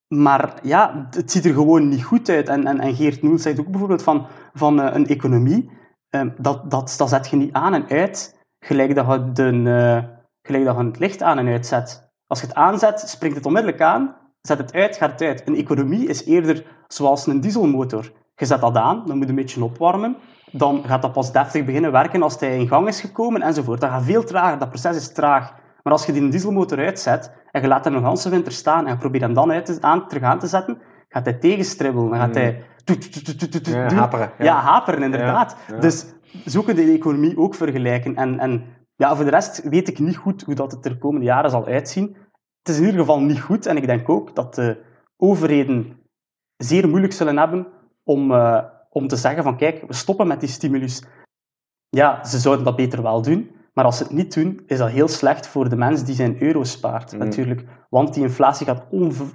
Maar ja, het ziet er gewoon niet goed uit. En, en, en Geert Noels zegt ook bijvoorbeeld van, van uh, een economie Ehm, dat, dat, dat zet je niet aan en uit, gelijk dat, je de, uh, gelijk dat je het licht aan en uitzet. Als je het aanzet, springt het onmiddellijk aan, zet het uit, gaat het uit. Een economie is eerder zoals een dieselmotor. Je zet dat aan, dan moet je een beetje opwarmen, dan gaat dat pas deftig beginnen werken als hij in gang is gekomen, enzovoort. Dat gaat veel trager, dat proces is traag. Maar als je die dieselmotor uitzet, en je laat hem een hele winter staan, en je probeert hem dan uit te, aan, terug aan te zetten, gaat hij tegenstribbelen, dan gaat hmm. hij
haperen.
Ja, haperen, inderdaad. Dus zo kun je de economie ook vergelijken. En, en ja, voor de rest weet ik niet goed hoe dat het er de komende jaren zal uitzien. Het is in ieder geval niet goed. En ik denk ook dat de overheden zeer moeilijk zullen hebben om, uh, om te zeggen van kijk, we stoppen met die stimulus. Ja, ze zouden dat beter wel doen. Maar als ze het niet doen, is dat heel slecht voor de mens die zijn euro spaart, mm. natuurlijk. Want die inflatie gaat onver,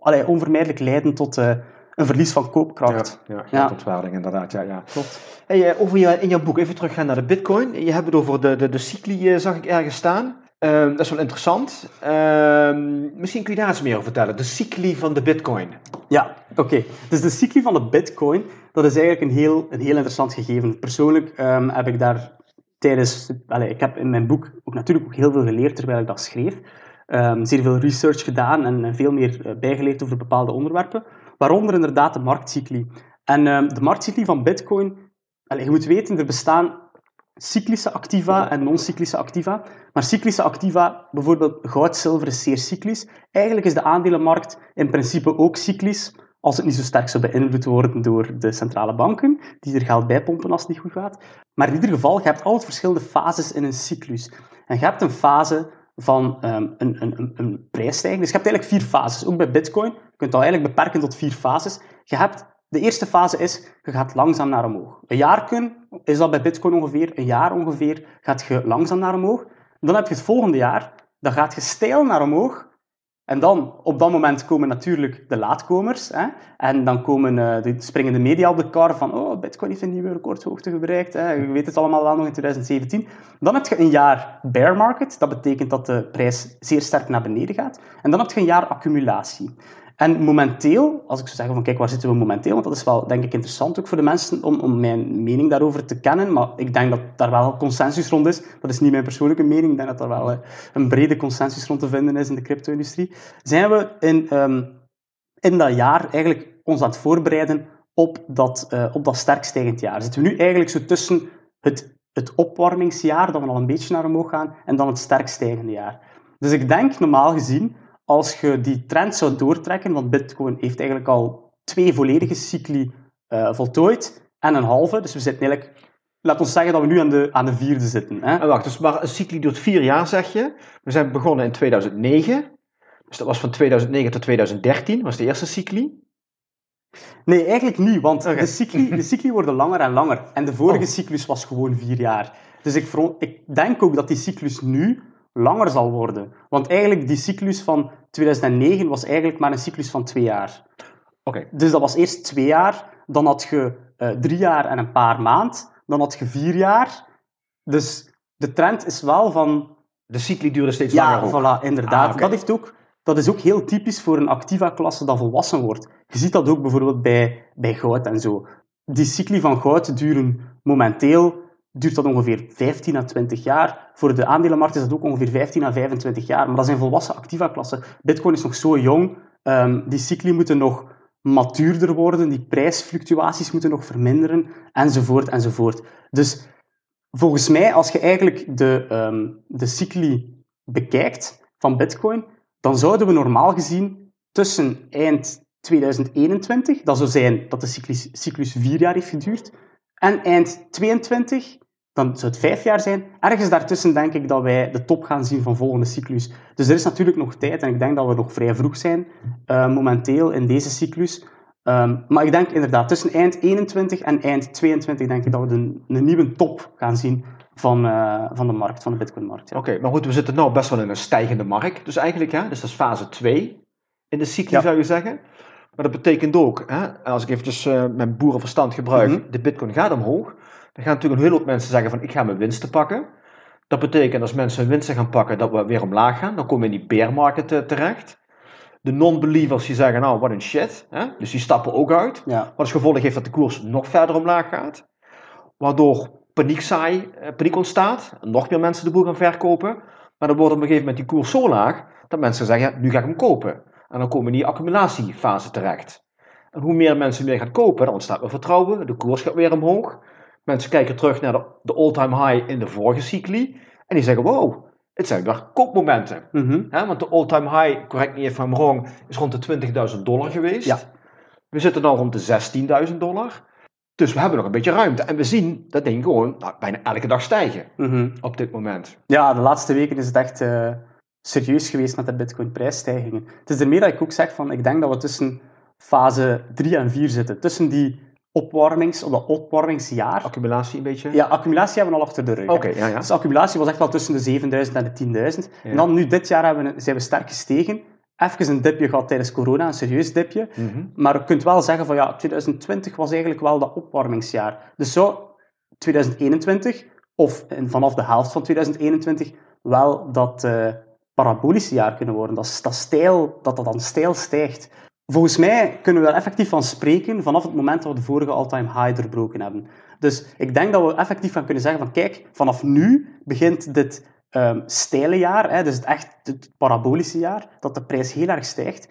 allee, onvermijdelijk leiden tot uh, een verlies van koopkracht.
Ja, ja, ja. inderdaad. Ja, ja. Klopt. Hey, uh, over je, in jouw boek, even teruggaan naar de bitcoin. Je hebt het over de, de, de cycli, uh, zag ik ergens staan. Uh, dat is wel interessant. Ehm, misschien kun je daar eens meer over vertellen. De cycli van de bitcoin.
Ja, oké. Dus de cycli van de bitcoin, dat is eigenlijk een heel, een heel interessant gegeven. Persoonlijk um, heb ik daar tijdens... Allez, ik heb in mijn boek ook natuurlijk ook heel veel geleerd terwijl ik dat schreef. Um, zeer veel research gedaan en, veel meer uh, bijgeleerd over bepaalde onderwerpen waaronder inderdaad de marktcycli. En uh, de marktcycli van Bitcoin, je moet weten, er bestaan cyclische activa en non-cyclische activa. Maar cyclische activa, bijvoorbeeld goud, zilver, is zeer cyclisch. Eigenlijk is de aandelenmarkt in principe ook cyclisch, als het niet zo sterk zou beïnvloed worden door de centrale banken, die er geld bij pompen als het niet goed gaat. Maar in ieder geval, je hebt altijd verschillende fases in een cyclus. En je hebt een fase van um, een, een, een prijsstijging. Dus je hebt eigenlijk vier fases, ook bij Bitcoin. Je kunt dat eigenlijk beperken tot vier fases. Je hebt, de eerste fase is, je gaat langzaam naar omhoog. Een jaar kun, is dat bij Bitcoin ongeveer, een jaar ongeveer, gaat je langzaam naar omhoog. Dan heb je het volgende jaar, dan gaat je stijl naar omhoog. En dan, op dat moment komen natuurlijk de laatkomers. Hè? En dan komen, uh, de, springen de media op de kar van oh, Bitcoin heeft een nieuwe recordhoogte bereikt. Hè? Je weet het allemaal wel nog in 2017. Dan heb je een jaar bear market. Dat betekent dat de prijs zeer sterk naar beneden gaat. En dan heb je een jaar accumulatie. En momenteel, als ik zou zeggen van kijk, waar zitten we momenteel? Want dat is wel, denk ik, interessant ook voor de mensen om, om mijn mening daarover te kennen. Maar ik denk dat daar wel consensus rond is. Dat is niet mijn persoonlijke mening. Ik denk dat er wel eh, een brede consensus rond te vinden is in de crypto-industrie. Zijn we in, um, in dat jaar eigenlijk ons aan het voorbereiden op dat, uh, op dat sterk stijgend jaar? Zitten we nu eigenlijk zo tussen het, het opwarmingsjaar, dat we al een beetje naar omhoog gaan, en dan het sterk stijgende jaar? Dus ik denk, normaal gezien, als je die trend zou doortrekken, want Bitcoin heeft eigenlijk al twee volledige cycli uh, voltooid en een halve, dus we zitten eigenlijk Laat ons zeggen dat we nu aan de, aan de vierde zitten. Hè?
En wacht, dus maar een cycli duurt vier jaar, zeg je. We zijn begonnen in 2009. Dus dat was van 2009 tot 2013, was de eerste cycli.
Nee, eigenlijk niet, want de, cycli, de cycli worden langer en langer. En de vorige
Oh.
cyclus was gewoon vier jaar. Dus ik, ik denk ook dat die cyclus nu langer zal worden. Want eigenlijk, die cyclus van 2009 was eigenlijk maar een cyclus van twee jaar.
Oké.
Dus dat was eerst twee jaar, dan had je eh, drie jaar en een paar maand, dan had je vier jaar. Dus de trend is wel van
De cycli duurde steeds
ja,
langer ook.
voilà, inderdaad.
Ah,
dat, heeft ook, dat is ook heel typisch voor een activa-klasse dat volwassen wordt. Je ziet dat ook bijvoorbeeld bij, bij goud en zo. Die cycli van goud duren momenteel duurt dat ongeveer 15 à 20 jaar. Voor de aandelenmarkt is dat ook ongeveer 15 à 25 jaar. Maar dat zijn volwassen activa-klassen. Bitcoin is nog zo jong. Ehm, die cycli moeten nog matuurder worden. Die prijsfluctuaties moeten nog verminderen. Enzovoort, enzovoort. Dus volgens mij, als je eigenlijk de, ehm, de cycli bekijkt van Bitcoin, dan zouden we normaal gezien tussen eind 2021, dat zou zijn dat de cyclus, cyclus vier jaar heeft geduurd, en eind 22, dan zou het vijf jaar zijn. Ergens daartussen denk ik dat wij de top gaan zien van volgende cyclus. Dus er is natuurlijk nog tijd en ik denk dat we nog vrij vroeg zijn eh, momenteel in deze cyclus. Ehm, maar ik denk inderdaad, tussen eind 21 en eind 22 denk ik dat we de, een nieuwe top gaan zien van, eh, van de markt, van de Bitcoin-markt. Ja.
Oké, maar goed, we zitten nu best wel in een stijgende markt. Dus eigenlijk, hè, dus dat is fase 2 in de cycli,
Ja.
zou je zeggen. Maar dat betekent ook, hè, als ik eventjes eh, mijn boerenverstand gebruik,
Mhm.
de bitcoin gaat omhoog. Dan gaan natuurlijk een hele hoop mensen zeggen van, ik ga mijn winsten pakken. Dat betekent als mensen hun winsten gaan pakken, dat we weer omlaag gaan. Dan komen we in die bear market eh, terecht. De non-believers die zeggen, nou, wat een shit. Hè? Dus die stappen ook uit.
Ja.
Wat als gevolg heeft dat de koers nog verder omlaag gaat. Waardoor paniekzaai, eh, paniek ontstaat. En nog meer mensen de boel gaan verkopen. Maar dan wordt op een gegeven moment die koers zo laag dat mensen zeggen, ja, nu ga ik hem kopen. En dan komen we in die accumulatiefase terecht. En hoe meer mensen meer gaan kopen, dan ontstaat weer vertrouwen. De koers gaat weer omhoog. Mensen kijken terug naar de, de all-time high in de vorige cycli. En die zeggen, wow, het zijn weer koopmomenten.
Mhm.
Want de all-time high, correct me if I'm wrong, is rond de 20.000 dollar geweest.
Ja.
We zitten nu rond de 16.000 dollar. Dus we hebben nog een beetje ruimte. En we zien dat ding gewoon nou, bijna elke dag stijgen
Mhm.
op dit moment.
Ja, de laatste weken is het echt eh, serieus geweest met de Bitcoin-prijsstijgingen. Het is ermee dat ik ook zeg van, ik denk dat we tussen fase 3 en 4 zitten. Tussen die opwarmings, op dat opwarmingsjaar.
Accumulatie een beetje.
Ja, accumulatie hebben we al achter de rug.
Oké, ja, ja.
Dus accumulatie was echt wel tussen de 7000 en de 10.000.
Ja.
En dan nu dit jaar hebben we, zijn we sterk gestegen. Even een dipje gehad tijdens corona, een serieus dipje.
Mhm.
Maar je kunt wel zeggen van ja, 2020 was eigenlijk wel dat opwarmingsjaar. Dus zou 2021, of in- vanaf de helft van 2021, wel dat eh, parabolische jaar kunnen worden. Dat, is- dat, stijl, dat dat dan stijl stijgt. Volgens mij kunnen we daar effectief van spreken vanaf het moment dat we de vorige all-time high doorbroken hebben. Dus ik denk dat we effectief van kunnen zeggen van kijk, vanaf nu begint dit steile jaar, hè, dus het echt het parabolische jaar, dat de prijs heel erg stijgt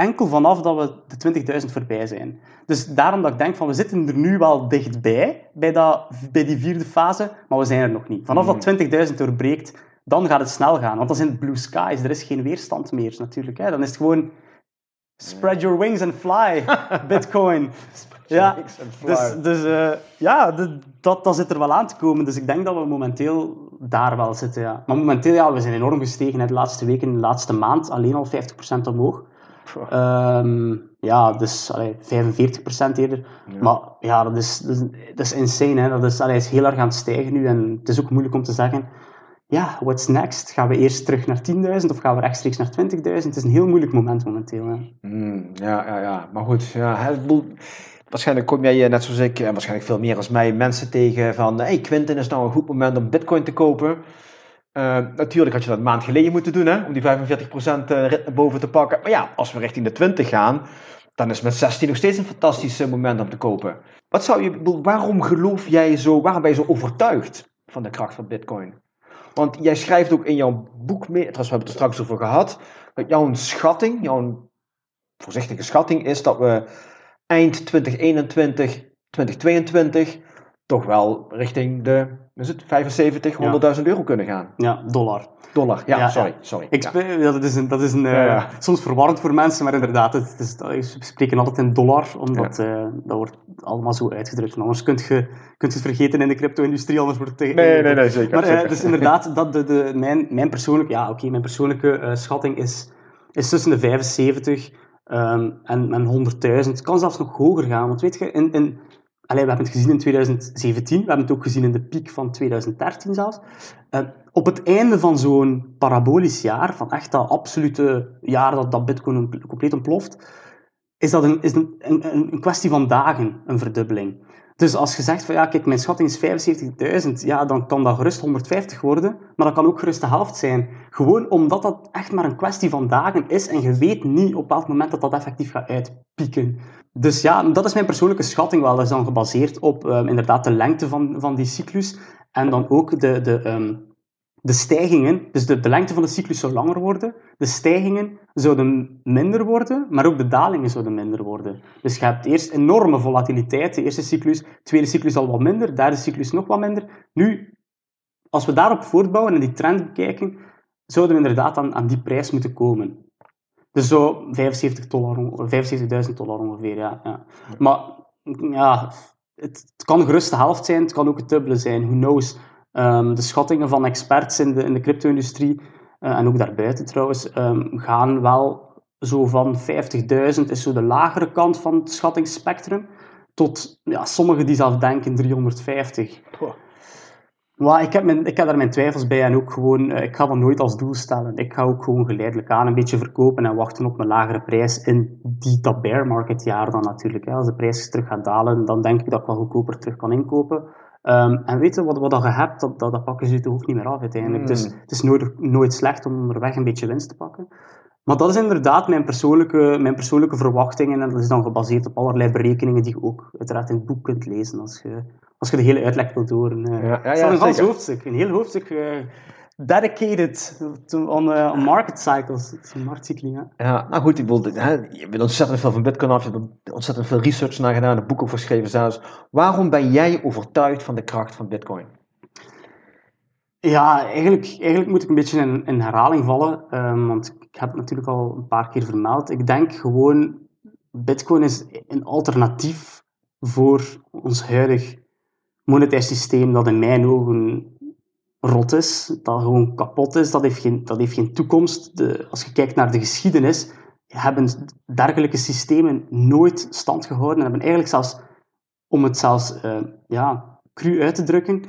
enkel vanaf dat we de 20.000 voorbij zijn. Dus daarom dat ik denk van, we zitten er nu wel dichtbij, bij, dat, bij die vierde fase, maar we zijn er nog niet. Vanaf dat 20.000 doorbreekt, dan gaat het snel gaan. Want dan zijn het blue skies, er is geen weerstand meer natuurlijk. Hè. Dan is het gewoon, spread your wings and fly, bitcoin. Ja,
wings and fly.
dus, dus eh, ja, dat, dat zit er wel aan te komen. Dus ik denk dat we momenteel daar wel zitten. Ja. Maar momenteel, ja, we zijn enorm gestegen hè, de laatste weken, de laatste maand, alleen al 50% omhoog. Ehm, ja, dus allee, 45% eerder. Maar ja, dat is, dat is, dat is insane. Hè. Dat is, allee, is heel erg aan het stijgen nu. En het is ook moeilijk om te zeggen, ja, what's next? Gaan we eerst terug naar 10.000 of gaan we rechtstreeks naar 20.000? Het is een heel moeilijk moment momenteel.
Mm, ja, ja, ja. Maar goed, ja, waarschijnlijk kom jij net zoals ik, en waarschijnlijk veel meer als mij, mensen tegen van, hey Quinten, is nou een goed moment om bitcoin te kopen? Eh, natuurlijk had je dat een maand geleden moeten doen, hè, om die 45% eh, boven te pakken. Maar ja, als we richting de 20 gaan, dan is met 16 nog steeds een fantastisch moment om te kopen. Wat zou je, waarom geloof jij zo, waarom ben je zo overtuigd van de kracht van bitcoin? Want jij schrijft ook in jouw boek mee, trouwens we hebben het er straks over gehad, dat jouw schatting, jouw voorzichtige schatting is dat we eind 2021, 2022 toch wel richting de is het, 75, 100.000 euro kunnen gaan.
Ja, dollar.
Dollar, ja,
Ja,
sorry. sorry.
Ik
Ja.
dat is, een, dat is een, eh, soms verwarrend voor mensen, maar inderdaad, het is, we spreken altijd in dollar, omdat eh, dat wordt allemaal zo uitgedrukt. En anders kunt je, kunt je het vergeten in de crypto-industrie, anders wordt het tegen.
Nee, nee, nee, zeker.
Maar eh,
zeker.
dus inderdaad, dat de, de, mijn, mijn persoonlijke, ja, oké, mijn persoonlijke schatting is is tussen de 75 um, en, en 100.000. Het kan zelfs nog hoger gaan. Want weet je, in, in, we hebben het gezien in 2017, we hebben het ook gezien in de piek van 2013 zelfs. Uh, op het einde van zo'n parabolisch jaar, van echt dat absolute jaar dat, dat Bitcoin compleet ontploft, is dat een, is een, een kwestie van dagen, een verdubbeling. Dus als je zegt van ja, kijk, mijn schatting is 75.000, ja, dan kan dat gerust 150 worden, maar dat kan ook gerust de helft zijn. Gewoon omdat dat echt maar een kwestie van dagen is en je weet niet op welk moment dat dat effectief gaat uitpieken. Dus ja, dat is mijn persoonlijke schatting wel. Dat is dan gebaseerd op um, inderdaad de lengte van, van die cyclus en dan ook de, de, um, de stijgingen, dus de, de lengte van de cyclus zou langer worden, de stijgingen zouden minder worden, maar ook de dalingen zouden minder worden. Dus je hebt eerst enorme volatiliteit, de eerste cyclus, de tweede cyclus al wat minder, de derde cyclus nog wat minder. Nu, als we daarop voortbouwen en die trend bekijken, zouden we inderdaad aan, aan die prijs moeten komen. Dus zo 75 dollar, 75.000 dollar ongeveer, ja, ja. Maar ja, het, het, kan gerust de helft zijn, het kan ook het dubbele zijn, who knows. Um, de schattingen van experts in de, in de crypto-industrie, uh, en ook daarbuiten trouwens, um, gaan wel zo van 50.000 is zo de lagere kant van het schattingsspectrum, tot ja, sommigen die zelf denken 350. Maar ik heb, mijn, ik heb daar mijn twijfels bij en ook gewoon, uh, ik ga dat nooit als doel stellen. Ik ga ook gewoon geleidelijk aan een beetje verkopen en wachten op mijn lagere prijs in die, dat bear market jaar dan natuurlijk. Hè. Als de prijs terug gaat dalen, dan denk ik dat ik wel goedkoper terug kan inkopen. Um, en weten wat, wat je hebt, dat, dat, dat pakken ze je hoofd niet meer af uiteindelijk. Dus hmm. het is nooit, nooit slecht om onderweg een beetje winst te pakken. Maar dat is inderdaad mijn persoonlijke, mijn persoonlijke verwachtingen. En dat is dan gebaseerd op allerlei berekeningen die je ook uiteraard in het boek kunt lezen als je, als je de hele uitleg wilt horen. Uh, ja, ja, ja, een heel hoofdstuk. Een heel hoofdstuk uh, dedicated to, on, uh, on market cycles. Marktcycling, ja.
ja, nou goed, ik bedoel, hè, je bent ontzettend veel van Bitcoin af, je hebt ontzettend veel research naar gedaan, een boek over geschreven zelfs. Waarom ben jij overtuigd van de kracht van Bitcoin?
Ja, eigenlijk, eigenlijk moet ik een beetje in, in herhaling vallen, um, want ik heb het natuurlijk al een paar keer vermeld. Ik denk gewoon, Bitcoin is een alternatief voor ons huidig monetair systeem dat in mijn ogen rot is, dat gewoon kapot is, dat heeft geen, dat heeft geen toekomst. De, als je kijkt naar de geschiedenis, hebben dergelijke systemen nooit stand gehouden en hebben eigenlijk zelfs, om het zelfs uh, ja, cru uit te drukken,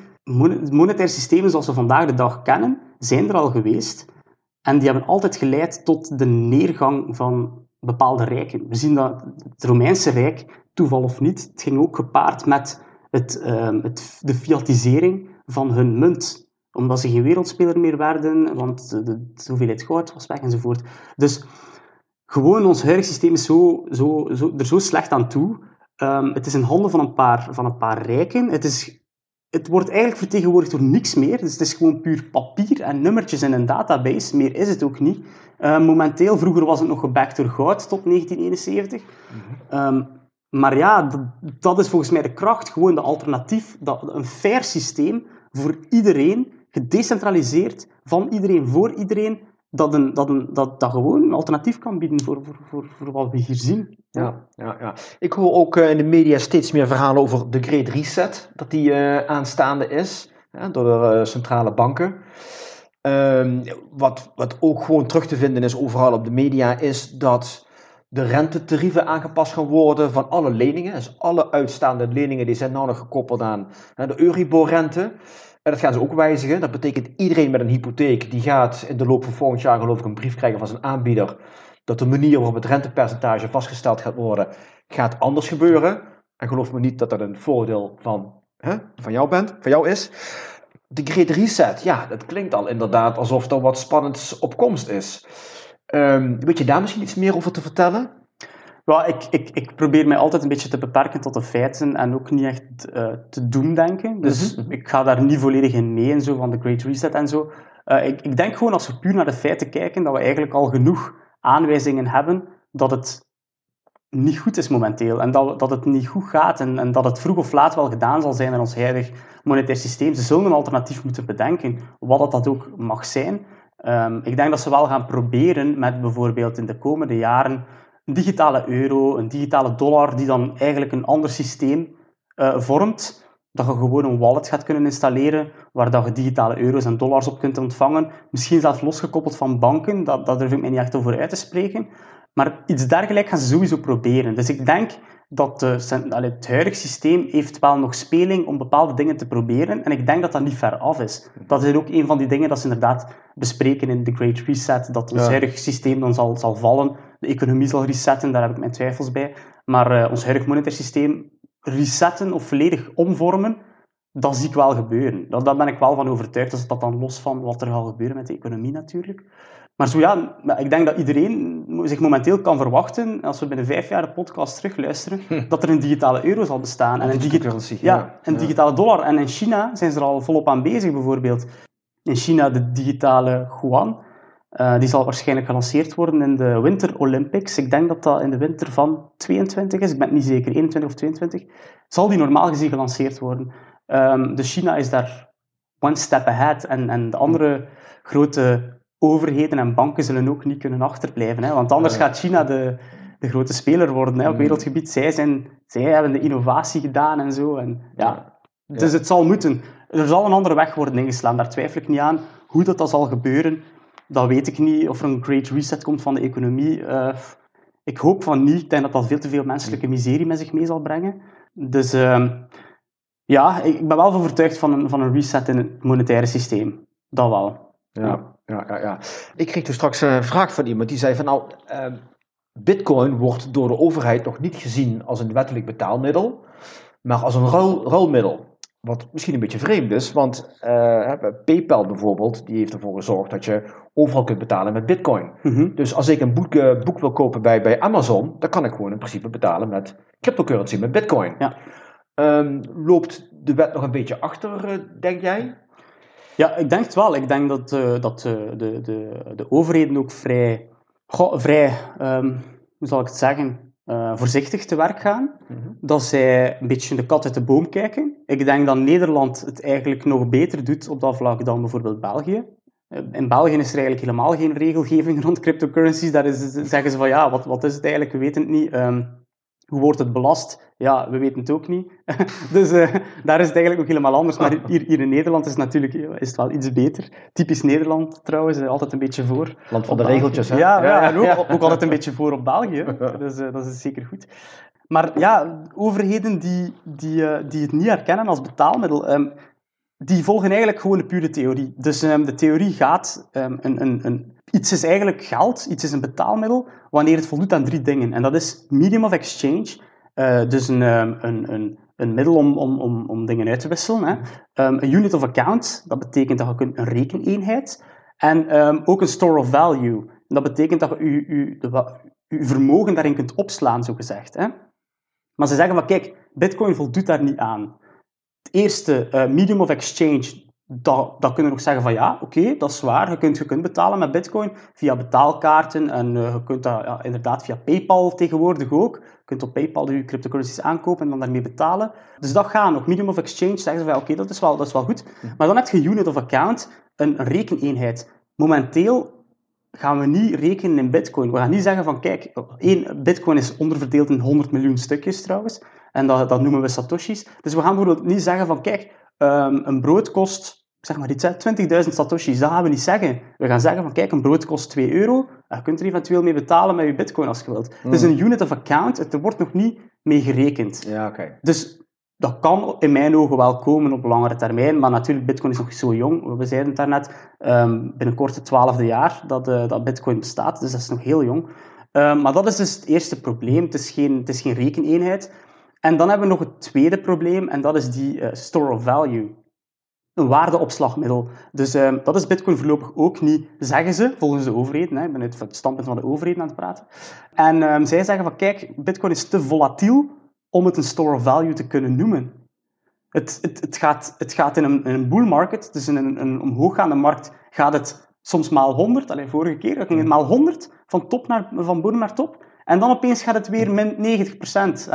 monetaire systemen zoals we vandaag de dag kennen, zijn er al geweest. En die hebben altijd geleid tot de neergang van bepaalde rijken. We zien dat het Romeinse Rijk, toeval of niet, het ging ook gepaard met het, uh, het, de fiatisering van hun munt omdat ze geen wereldspeler meer werden, want de, de, de hoeveelheid goud was weg enzovoort. Dus gewoon ons huidig systeem is zo, zo, zo, er zo slecht aan toe. Um, het is in handen van een paar, van een paar rijken. Het, is, het wordt eigenlijk vertegenwoordigd door niks meer. Dus het is gewoon puur papier en nummertjes in een database. Meer is het ook niet. Uh, momenteel, vroeger was het nog gebackt door goud tot 1971. Mm -hmm. um, maar ja, dat, dat, is volgens mij de kracht, gewoon de alternatief, dat, een fair systeem voor iedereen gedecentraliseerd van iedereen voor iedereen, dat, een, dat, een, dat, dat gewoon een alternatief kan bieden voor, voor, voor, voor wat we hier zien.
Ja, ja, ja. Ik hoor ook uh, in de media steeds meer verhalen over de Great Reset, dat die uh, aanstaande is door de uh, centrale banken. Um, wat, wat ook gewoon terug te vinden is overal op de media, is dat de rentetarieven aangepast gaan worden van alle leningen. Dus alle uitstaande leningen die zijn nou nog gekoppeld aan de Euribor-rente. En dat gaan ze ook wijzigen. Dat betekent iedereen met een hypotheek, die gaat in de loop van volgend jaar geloof ik een brief krijgen van zijn aanbieder, dat de manier waarop het rentepercentage vastgesteld gaat worden, gaat anders gebeuren. En geloof me niet dat dat een voordeel van, hè, van jou bent, van jou is. De Great Reset, ja, dat klinkt al inderdaad alsof er wat spannends op komst is. Um, weet je daar misschien iets meer over te vertellen?
Well, ik, ik, ik probeer mij altijd een beetje te beperken tot de feiten en ook niet echt uh, te doemdenken. Dus mhm. ik ga daar niet volledig in mee en zo van de Great Reset en zo. Uh, ik, ik denk gewoon als we puur naar de feiten kijken, dat we eigenlijk al genoeg aanwijzingen hebben dat het niet goed is momenteel. En dat, dat het niet goed gaat en, en dat het vroeg of laat wel gedaan zal zijn in ons huidig monetair systeem. Ze zullen een alternatief moeten bedenken, wat dat, dat ook mag zijn. Um, ik denk dat ze wel gaan proberen met bijvoorbeeld in de komende jaren een digitale euro, een digitale dollar, die dan eigenlijk een ander systeem uh, vormt. Dat je gewoon een wallet gaat kunnen installeren, waar dat je digitale euro's en dollars op kunt ontvangen. Misschien zelfs losgekoppeld van banken, dat, dat durf ik mij niet echt over uit te spreken. Maar iets dergelijks gaan ze sowieso proberen. Dus ik denk dat de, het huidige systeem heeft wel nog speling om bepaalde dingen te proberen. En ik denk dat dat niet ver af is. Dat is ook een van die dingen dat ze inderdaad bespreken in de Great Reset. Dat ons ja. huidige systeem dan zal, zal vallen. De economie zal resetten, daar heb ik mijn twijfels bij. Maar uh, ons huidig monetair systeem resetten of volledig omvormen, dat zie ik wel gebeuren. Dat, daar ben ik wel van overtuigd. Dus dat dan los van wat er gaat gebeuren met de economie natuurlijk. Maar zo ja, ik denk dat iedereen zich momenteel kan verwachten, als we binnen vijf jaar de podcast terugluisteren, hm. dat er een digitale euro zal bestaan. En een, digitale ja, ja, een digitale dollar. En in China zijn ze er al volop aan bezig, bijvoorbeeld. In China de digitale yuan. Uh, die zal waarschijnlijk gelanceerd worden in de Winter Olympics. Ik denk dat dat in de winter van 22 is. Ik ben het niet zeker, 21 of 22. Zal die normaal gezien gelanceerd worden. Um, dus China is daar one step ahead. En, en de andere grote overheden en banken zullen ook niet kunnen achterblijven. Hè? Want anders gaat China de, de grote speler worden hè, op mm. wereldgebied. Zij, zijn, zij hebben de innovatie gedaan en zo. En, ja. Dus het zal moeten. Er zal een andere weg worden ingeslaan, daar twijfel ik niet aan. Hoe dat, dat zal gebeuren, dat weet ik niet. Of er een great reset komt van de economie. Uh, ik hoop van niet. Ik denk dat dat veel te veel menselijke miserie met zich mee zal brengen. Dus uh, ja, ik ben wel overtuigd van een, van een reset in het monetaire systeem. Dat wel.
Ja, ja, ja. ja. Ik kreeg toen straks een vraag van iemand die zei van nou, uh, bitcoin wordt door de overheid nog niet gezien als een wettelijk betaalmiddel, maar als een ruil, ruilmiddel. Wat misschien een beetje vreemd is, want uh, PayPal bijvoorbeeld, die heeft ervoor gezorgd dat je overal kunt betalen met bitcoin. Mhm. Dus als ik een boek, uh, boek, wil kopen bij, bij Amazon, dan kan ik gewoon in principe betalen met cryptocurrency, met bitcoin. Ja. Um, loopt de wet nog een beetje achter, uh, denk jij?
Ja, ik denk het wel. Ik denk dat, dat de, de, de overheden ook vrij, goh, vrij um, hoe zal ik het zeggen, uh, voorzichtig te werk gaan. Mm -hmm. Dat zij een beetje de kat uit de boom kijken. Ik denk dat Nederland het eigenlijk nog beter doet op dat vlak dan bijvoorbeeld België. In België is er eigenlijk helemaal geen regelgeving rond cryptocurrencies. Daar is, zeggen ze van ja, wat, wat is het eigenlijk? We weten het niet. Um, hoe wordt het belast? Ja, we weten het ook niet. dus uh, daar is het eigenlijk nog helemaal anders. Maar hier, hier in Nederland is het natuurlijk is het wel iets beter. Typisch Nederland trouwens, eh, altijd een beetje voor.
Land van de regeltjes, hè?
Ja, ja, en ook, ook, altijd een beetje voor op België. Dus uh, dat is zeker goed. Maar ja, overheden die, die, uh, die het niet herkennen als betaalmiddel, um, die volgen eigenlijk gewoon de pure theorie. Dus um, de theorie gaat, um, een, een, een, iets is eigenlijk geld, iets is een betaalmiddel, wanneer het voldoet aan drie dingen. En dat is medium of exchange, uh, dus een, um, een, een, een middel om, om, om, om dingen uit te wisselen. Hè. een unit of account, dat betekent dat je een rekeneenheid. En ook een store of value. Dat betekent dat je je, vermogen daarin kunt opslaan, zo gezegd. Hè. Maar ze zeggen van, kijk, bitcoin voldoet daar niet aan het eerste uh, medium of exchange, dat, dat kunnen we nog zeggen van ja, oké, dat is waar. Je kunt, je kunt betalen met bitcoin via betaalkaarten en uh, je kunt dat ja, inderdaad via PayPal tegenwoordig ook. Je kunt op PayPal je cryptocurrencies aankopen en dan daarmee betalen. Dus dat gaat nog. Medium of exchange zeggen ze van oké, dat, is wel, dat is wel goed. Maar dan heb je unit of account, een, een rekeneenheid. Momenteel gaan we niet rekenen in bitcoin. We gaan niet zeggen van, kijk, één, bitcoin is onderverdeeld in 100 miljoen stukjes trouwens. En dat, dat noemen we satoshis. Dus we gaan bijvoorbeeld niet zeggen van, kijk, um, een brood kost, zeg maar iets, 20.000 satoshis. Dat gaan we niet zeggen. We gaan zeggen van, kijk, een brood kost 2 euro. Je kunt er eventueel mee betalen met je bitcoin als je wilt. Mm. Dus een unit of account, het, er wordt nog niet mee gerekend.
Ja, oké.
Dus dat kan in mijn ogen wel komen op langere termijn, maar natuurlijk, bitcoin is nog zo jong. We zeiden het daarnet, um, binnenkort het twaalfde jaar dat, uh, dat bitcoin bestaat, dus dat is nog heel jong. Um, maar dat is dus het eerste probleem, het is geen, het is geen rekeneenheid. En dan hebben we nog het tweede probleem, en dat is die uh, store of value. Een waardeopslagmiddel. Dus um, dat is bitcoin voorlopig ook niet, zeggen ze, volgens de overheden. Hè. Ik ben uit het standpunt van de overheden aan het praten. En zij zeggen van, kijk, bitcoin is te volatiel om het een store of value te kunnen noemen. Het, het, het, gaat, het gaat in een, in een bull market, dus in een, een omhooggaande markt, gaat het soms maal 100. Alleen vorige keer ging het maal 100, van, top naar, van bodem naar top. En dan opeens gaat het weer min 90 procent.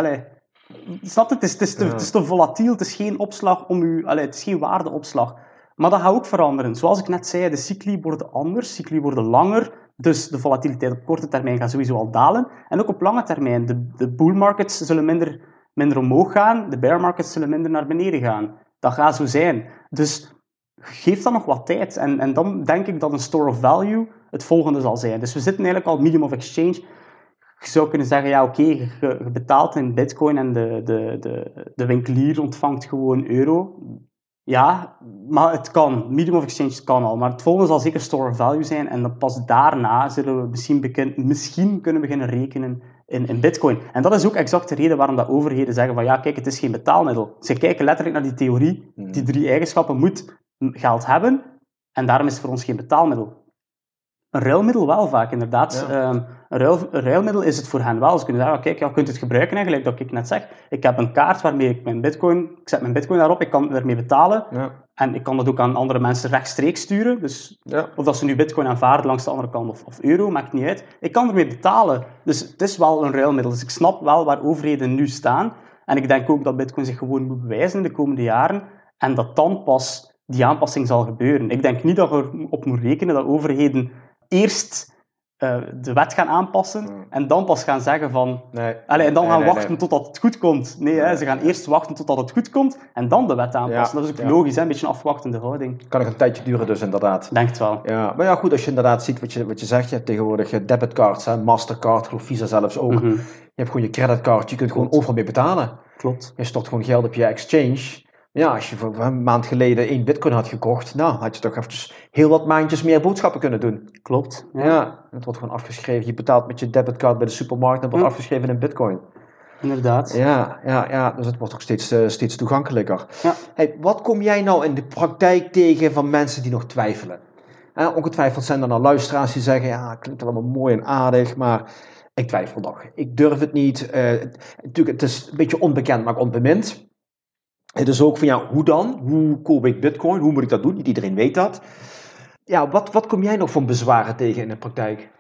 Snap het? Is, het, is te, het is te volatiel, het is geen opslag om u, allee, het is geen waardeopslag. Maar dat gaat ook veranderen. Zoals ik net zei, de cycli worden anders, cycli worden langer. Dus de volatiliteit op korte termijn gaat sowieso al dalen. En ook op lange termijn. De, de bull markets zullen minder, minder omhoog gaan, de bear markets zullen minder naar beneden gaan. Dat gaat zo zijn. Dus geef dan nog wat tijd. En, en dan denk ik dat een store of value het volgende zal zijn. Dus we zitten eigenlijk al medium of exchange. Je zou kunnen zeggen, ja oké, je, je, betaalt in bitcoin en de, de, de, de winkelier ontvangt gewoon euro. Ja, maar het kan. Medium of exchange kan al. Maar het volgende zal zeker store of value zijn. En dan pas daarna zullen we misschien, misschien kunnen beginnen rekenen in, in bitcoin. En dat is ook exact de reden waarom dat overheden zeggen van ja, kijk, het is geen betaalmiddel. Ze kijken letterlijk naar die theorie. Hmm. Die drie eigenschappen moet geld hebben. En daarom is het voor ons geen betaalmiddel. Een ruilmiddel wel vaak, inderdaad. Ehm, een, ruil, een, ruilmiddel is het voor hen wel. Ze kunnen zeggen, kijk, je kunt het gebruiken eigenlijk, dat ik net zeg. Ik heb een kaart waarmee ik mijn bitcoin, ik zet mijn bitcoin daarop, ik kan ermee betalen. Ja. En ik kan dat ook aan andere mensen rechtstreeks sturen. Dus ja. of dat ze nu bitcoin aanvaarden langs de andere kant of, of, euro, maakt niet uit. Ik kan ermee betalen. Dus het is wel een ruilmiddel. Dus ik snap wel waar overheden nu staan. En ik denk ook dat bitcoin zich gewoon moet bewijzen in de komende jaren. En dat dan pas die aanpassing zal gebeuren. Ik denk niet dat we op moeten rekenen dat overheden eerst uh, de wet gaan aanpassen en dan pas gaan zeggen van... Nee. En dan gaan wachten totdat het goed komt. Nee, hè, ze gaan eerst wachten totdat het goed komt en dan de wet aanpassen. dat is ook logisch, hè, een beetje een afwachtende houding.
Kan nog een tijdje duren dus, inderdaad.
Denk het wel.
Ja, maar ja, goed, als je inderdaad ziet wat je, wat je zegt, je hebt tegenwoordig debitcards, hè, Mastercard, Visa zelfs ook. Mhm. Je hebt gewoon je creditcard, je kunt gewoon overal mee betalen.
Klopt.
Je stort gewoon geld op je exchange ja, als je voor een maand geleden één bitcoin had gekocht, nou, had je toch even heel wat maandjes meer boodschappen kunnen doen.
Klopt.
Ja. het wordt gewoon afgeschreven. Je betaalt met je debitcard bij de supermarkt en wordt afgeschreven in bitcoin.
Inderdaad.
Ja, ja, ja, dus het wordt ook steeds, uh, steeds toegankelijker. Ja. Hey, wat kom jij nou in de praktijk tegen van mensen die nog twijfelen? Eh, ongetwijfeld zijn er nou luisteraars die zeggen, ja, klinkt allemaal mooi en aardig, maar ik twijfel nog. Ik durf het niet. Uh, natuurlijk, het is een beetje onbekend, maar onbemind. Het is ook van ja, hoe dan? Hoe koop ik bitcoin? Hoe moet ik dat doen? Niet iedereen weet dat. Ja, wat, wat kom jij nog van bezwaren tegen in de praktijk?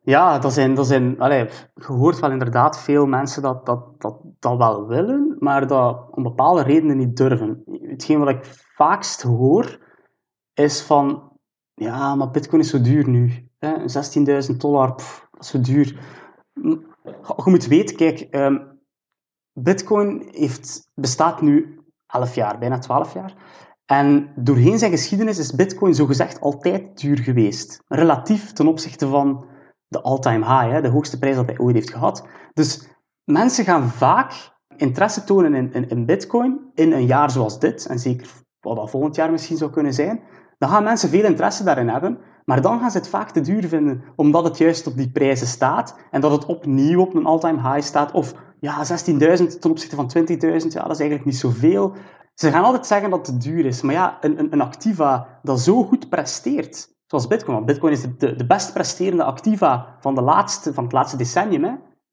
Ja, dat zijn, dat zijn allez, je hoort wel inderdaad veel mensen dat, dat, dat dat wel willen, maar dat om bepaalde redenen niet durven. Hetgeen wat ik vaakst hoor, is van, ja, maar bitcoin is zo duur nu. 16.000 dollar, dat is zo duur. Je moet weten, kijk, um, Bitcoin bestaat nu 11 jaar, bijna 12 jaar. En doorheen zijn geschiedenis is Bitcoin zogezegd altijd duur geweest. Relatief ten opzichte van de all-time high, hè, de hoogste prijs dat hij ooit heeft gehad. Dus mensen gaan vaak interesse tonen in, in, in Bitcoin in een jaar zoals dit, en zeker wat dat volgend jaar misschien zou kunnen zijn. Dan gaan mensen veel interesse daarin hebben, maar dan gaan ze het vaak te duur vinden, omdat het juist op die prijzen staat en dat het opnieuw op een all-time high staat, of ja, 16.000 ten opzichte van 20.000, ja, dat is eigenlijk niet zoveel. Ze gaan altijd zeggen dat het duur is, maar ja, een, een, een activa dat zo goed presteert, zoals Bitcoin, want Bitcoin is de, de, de best presterende activa van, de laatste, van het laatste decennium, hè.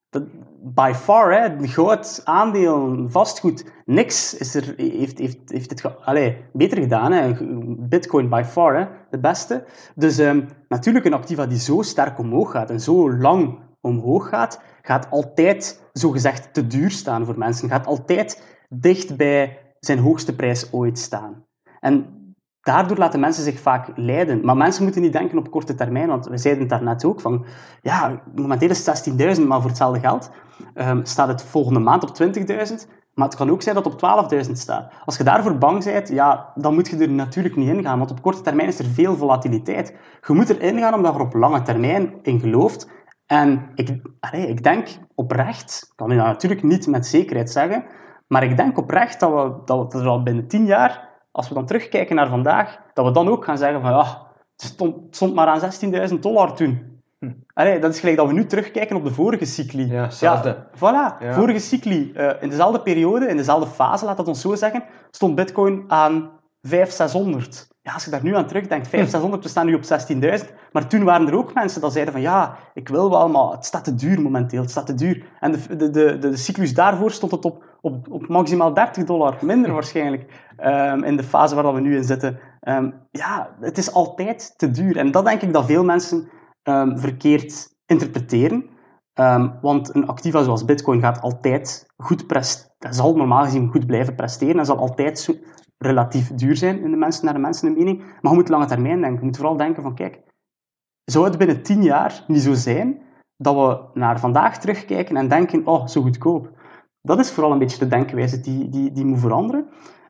Dat, by far, hè, een groot aandeel vastgoed, niks is er, heeft, heeft, heeft het allez, beter gedaan. Hè. Bitcoin by far, hè, de beste. Dus um, natuurlijk een activa die zo sterk omhoog gaat en zo lang omhoog gaat, gaat altijd zogezegd te duur staan voor mensen. Gaat altijd dicht bij zijn hoogste prijs ooit staan. En daardoor laten mensen zich vaak leiden. Maar mensen moeten niet denken op korte termijn, want we zeiden het daarnet ook van, ja, momenteel is het 16.000, maar voor hetzelfde geld um, staat het volgende maand op 20.000. Maar het kan ook zijn dat het op 12.000 staat. Als je daarvoor bang bent, ja, dan moet je er natuurlijk niet in gaan, want op korte termijn is er veel volatiliteit. Je moet erin gaan omdat je er op lange termijn in gelooft en ik, ik denk oprecht, kan je dat natuurlijk niet met zekerheid zeggen, maar ik denk oprecht dat we, dat we al binnen tien jaar, als we dan terugkijken naar vandaag, dat we dan ook gaan zeggen van ja, het stond, stond maar aan 16.000 dollar toen. Hm. dat is gelijk dat we nu terugkijken op de vorige cycli.
Ja, hetzelfde.
Ja, voilà, vorige cycli. Uh, in dezelfde periode, in dezelfde fase, laat dat ons zo zeggen, stond bitcoin aan 500, 600 ja, als je daar nu aan terugdenkt, 500, 600, we staan nu op 16.000. Maar toen waren er ook mensen die zeiden van ja, ik wil wel, maar het staat te duur momenteel, het staat te duur. En de, de, de, de cyclus daarvoor stond het op, op, op maximaal 30 dollar, minder waarschijnlijk, um, in de fase waar we nu in zitten. Um, ja, het is altijd te duur. En dat denk ik dat veel mensen um, verkeerd interpreteren. want een activa zoals Bitcoin gaat altijd goed presteren, zal normaal gezien goed blijven presteren en zal altijd relatief duur zijn in de mensen, naar de mensen een mening. Maar je moet lange termijn denken. Je moet vooral denken van, kijk, zou het binnen tien jaar niet zo zijn dat we naar vandaag terugkijken en denken, oh, zo goedkoop. Dat is vooral een beetje de denkwijze die, die, die moet veranderen.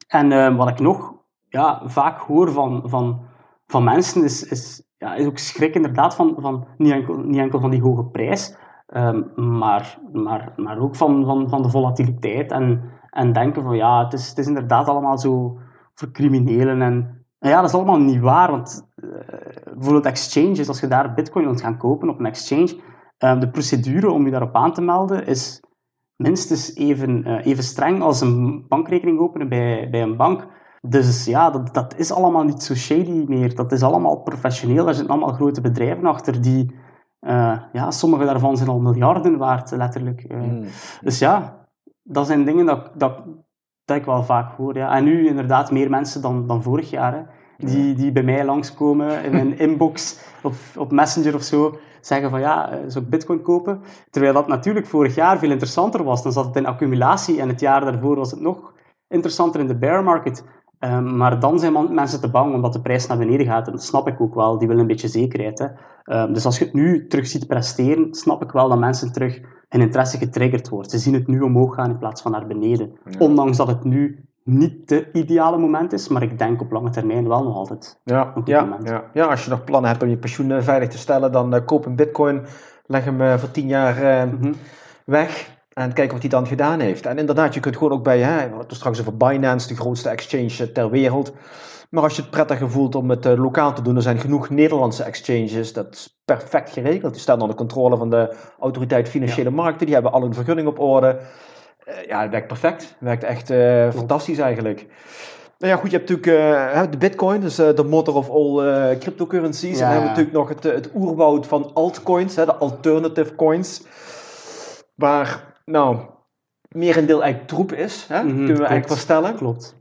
En uh, wat ik nog ja, vaak hoor van, van, van mensen is, is, ja, is ook schrik inderdaad van, van niet, enkel, niet enkel van die hoge prijs, um, maar, maar, maar ook van, van, van de volatiliteit en, en denken van ja, het is, het is inderdaad allemaal zo voor criminelen en, ja, dat is allemaal niet waar, want uh, bijvoorbeeld exchanges, als je daar bitcoin wilt gaan kopen op een exchange, uh, de procedure om je daarop aan te melden is minstens even, uh, even streng als een bankrekening openen bij, bij een bank. Dus ja, dat, dat is allemaal niet zo shady meer. Dat is allemaal professioneel. Er zitten allemaal grote bedrijven achter die... Uh, ja, sommige daarvan zijn al miljarden waard, letterlijk. Uh, mm. Dus ja, dat zijn dingen dat, dat, dat ik wel vaak hoor. Ja. En nu inderdaad meer mensen dan, dan vorig jaar. Hè, die, die bij mij langskomen in mijn inbox op, op Messenger of zo zeggen van ja, eh, zou ik bitcoin kopen? Terwijl dat natuurlijk vorig jaar veel interessanter was. Dan zat het in accumulatie en het jaar daarvoor was het nog interessanter in de bear market. Um, maar dan zijn mensen te bang omdat de prijs naar beneden gaat. En dat snap ik ook wel. Die willen een beetje zekerheid. Hè. Um, dus als je het nu terug ziet presteren, snap ik wel dat mensen terug hun interesse getriggerd wordt. Ze zien het nu omhoog gaan in plaats van naar beneden. Ondanks dat het nu niet de ideale moment is, maar ik denk op lange termijn wel nog altijd
ja, ja, Ja, ja, als je nog plannen hebt om je pensioen eh, veilig te stellen, dan uh, koop een bitcoin, leg hem uh, voor tien jaar uh, mm -hmm. weg en kijken wat hij dan gedaan heeft. En inderdaad, je kunt gewoon ook bij, hè, we straks over Binance, de grootste exchange ter wereld. Maar als je het prettiger voelt om het lokaal te doen, er zijn genoeg Nederlandse exchanges, dat is perfect geregeld. Die staan onder controle van de autoriteit Financiële Markten, die hebben al een vergunning op orde. Eh, ja, het werkt perfect. Het werkt echt uh, fantastisch eigenlijk. Nou ja, goed, je hebt natuurlijk uh, de Bitcoin, dus uh, de mother of all cryptocurrencies. en dan hebben we natuurlijk nog het, het oerwoud van altcoins, hè, de alternative coins. Waar, nou, meer een deel eigenlijk troep is, hè, mm -hmm, kunnen we eigenlijk wel stellen.
Klopt.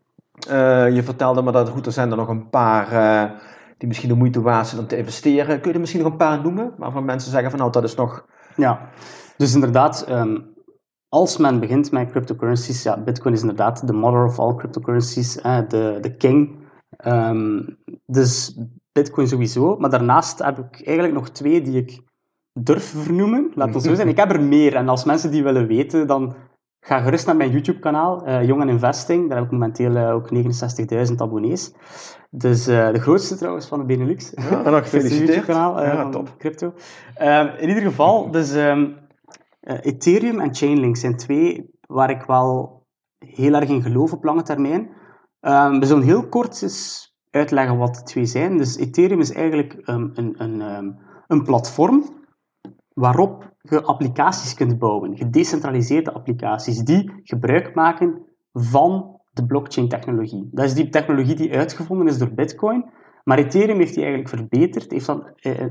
je vertelde me dat goed, er zijn er nog een paar die misschien de moeite waard zijn om te investeren. Kun je er misschien nog een paar noemen, waarvan mensen zeggen van nou, dat is nog...
Ja, dus inderdaad, um, als men begint met cryptocurrencies, ja, Bitcoin is inderdaad de mother of all cryptocurrencies, de, de king. Um, dus Bitcoin sowieso. Maar daarnaast heb ik eigenlijk nog twee die ik durf vernoemen. Laat het zo zijn. Ik heb er meer. En als mensen die willen weten, dan ga gerust naar mijn YouTube-kanaal, uh, Investing. Daar heb ik momenteel uh, ook 69.000 abonnees. Dus uh, de grootste trouwens van de Benelux.
Ja, en nog gefeliciteerd.
YouTube-kanaal
ja,
van top. crypto. Ehm, in ieder geval, dus... Um, uh, Ethereum en Chainlink zijn twee waar ik wel heel erg in geloof op lange termijn. Um, we zullen heel kort eens uitleggen wat de twee zijn. Dus Ethereum is eigenlijk um, een, een, um, een platform waarop je applicaties kunt bouwen, gedecentraliseerde applicaties die gebruik maken van de blockchain-technologie. Dat is die technologie die uitgevonden is door Bitcoin, maar Ethereum heeft die eigenlijk verbeterd, heeft dat eh,